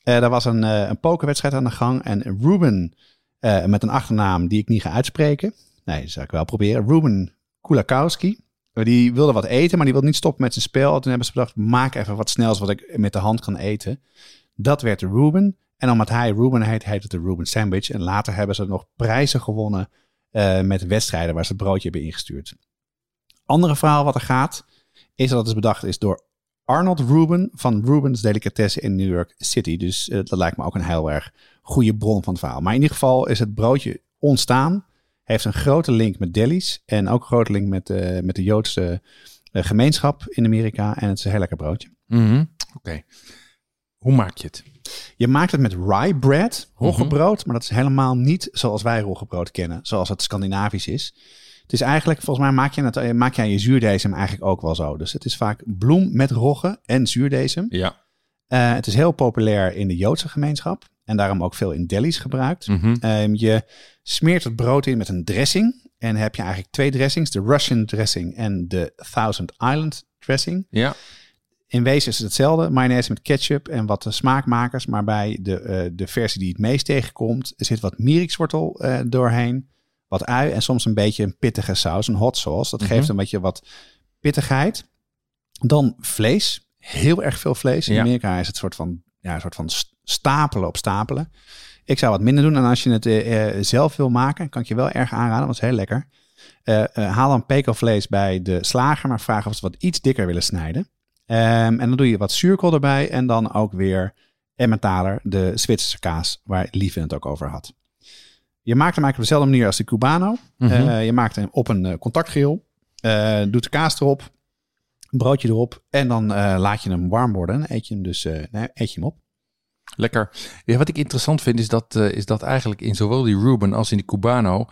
Eh daar was een, eh, een pokerwedstrijd aan de gang en Ruben met een achternaam die ik niet ga uitspreken. Nee, dat zou ik wel proberen. Ruben Kulakowski. Die wilde wat eten, maar die wilde niet stoppen met zijn spel. Toen hebben ze bedacht, maak even wat snels wat ik met de hand kan eten. Dat werd de Ruben. En omdat hij Ruben heet, heet het de Ruben Sandwich. En later hebben ze nog prijzen gewonnen eh, met wedstrijden waar ze het broodje hebben ingestuurd. Andere verhaal wat er gaat, is dat het is bedacht is door Arnold Ruben van Ruben's Delicatessen in New York City. Dus eh, dat lijkt me ook een heel erg goede bron van het verhaal. Maar in ieder geval is het broodje ontstaan. Heeft een grote link met delis en ook een grote link met, eh, met de Joodse gemeenschap in Amerika. En het is een heel lekker broodje. Mhm. Oké. Hoe maak je het? Je maakt het met rye bread, roggebrood, maar dat is helemaal niet zoals wij roggebrood kennen, zoals het Scandinavisch is. Het is eigenlijk, volgens mij maak je, het, eh, maak je aan je zuurdesem eigenlijk ook wel zo. Dus het is vaak bloem met rogge en zuurdesem. Ja. Eh, het is heel populair in de Joodse gemeenschap en daarom ook veel in delis gebruikt. Mhm. Ehm, je smeert het brood in met een dressing en heb je eigenlijk twee dressings, de Russian dressing en de Thousand Island dressing. Ja. In wezen is het hetzelfde. Mayonaise met ketchup en wat eh, smaakmakers. Maar bij de, eh, de versie die het meest tegenkomt, zit wat mierikswortel eh, doorheen. Wat ui en soms een beetje een pittige saus, een hot sauce. Dat geeft een beetje wat pittigheid. Dan vlees. Heel erg veel vlees. In Ja. Amerika is het soort van, ja, een soort van st- stapelen op stapelen. Ik zou wat minder doen. En als je het zelf wil maken, kan ik je wel erg aanraden. want het is heel lekker. Haal dan pekelvlees bij de slager, maar vraag of ze wat iets dikker willen snijden. Ehm, en dan doe je wat zuurkool erbij en dan ook weer Emmentaler, de Zwitserse kaas, waar Lieve het ook over had. Je maakt hem eigenlijk op dezelfde manier als de Cubano. Mhm. Eh, je maakt hem op een eh, contactgrill, eh, doet de kaas erop, een broodje erop en dan laat je hem warm worden. En eet je hem dus nee, eet je hem op. Lekker. Ja, wat ik interessant vind is dat, is dat eigenlijk in zowel die Reuben als in die Cubano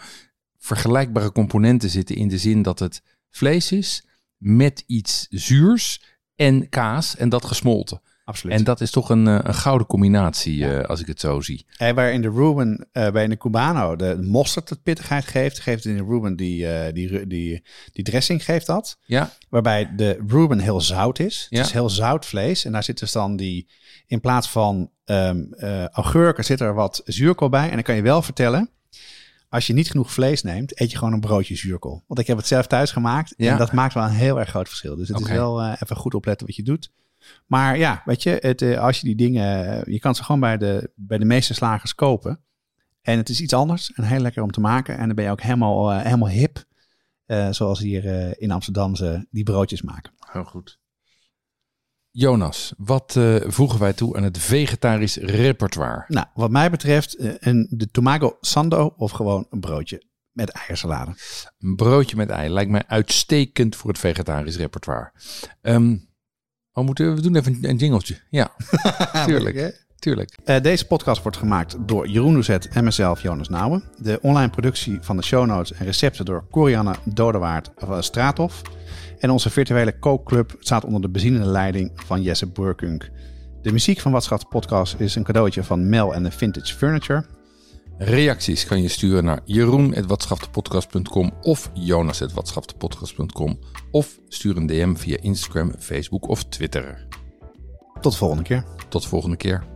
vergelijkbare componenten zitten in de zin dat het vlees is met iets zuurs en kaas en dat gesmolten. Absoluut. En dat is toch een, eh, een gouden combinatie eh, als ik het zo zie. En waar in de Reuben, eh, bij de Cubano, de mosterd het pittigheid geeft, geeft in de Reuben die, die, die, die dressing geeft dat. Ja, Waarbij de Reuben heel zout is. Ja. Het is heel zout vlees. En daar zit dus dan die, in plaats van eh, augurken, zit er wat zuurkool bij. En dan kan je wel vertellen, als je niet genoeg vlees neemt, eet je gewoon een broodje zuurkool. Want ik heb het zelf thuis gemaakt. Ja. En dat maakt wel een heel erg groot verschil. Dus het is wel eh, even goed opletten wat je doet. Maar ja, weet je, het, eh, als je die dingen, eh, je kan ze gewoon bij de, bij de meeste slagers kopen. En het is iets anders en heel lekker om te maken. En dan ben je ook helemaal, helemaal hip. zoals hier in Amsterdam ze die broodjes maken. heel goed. Jonas, wat eh, voegen wij toe aan het vegetarisch repertoire? Nou, wat mij betreft eh, een, de tomago sando of gewoon een broodje met eiersalade. Een broodje met ei lijkt mij uitstekend voor het vegetarisch repertoire. Oh, moeten we, doen even een, een jingeltje. Ja, tuurlijk. tuurlijk. Eh, deze podcast wordt gemaakt door Jeroen Doezet en mezelf, Jonas Nouwen. De online productie van de show notes en recepten door Corianne Dodewaard van Straathof. En onze virtuele kookclub staat onder de bezielende leiding van Jesse Burkunk. De muziek van Wat Schat de podcast is een cadeautje van Mel en de Vintage Furniture. Reacties kan je sturen naar jeroen.watschaftepodcast.com of jonas.watschaftepodcast.com of stuur een DM via Instagram, Facebook of Twitter. Tot de volgende keer. Tot de volgende keer.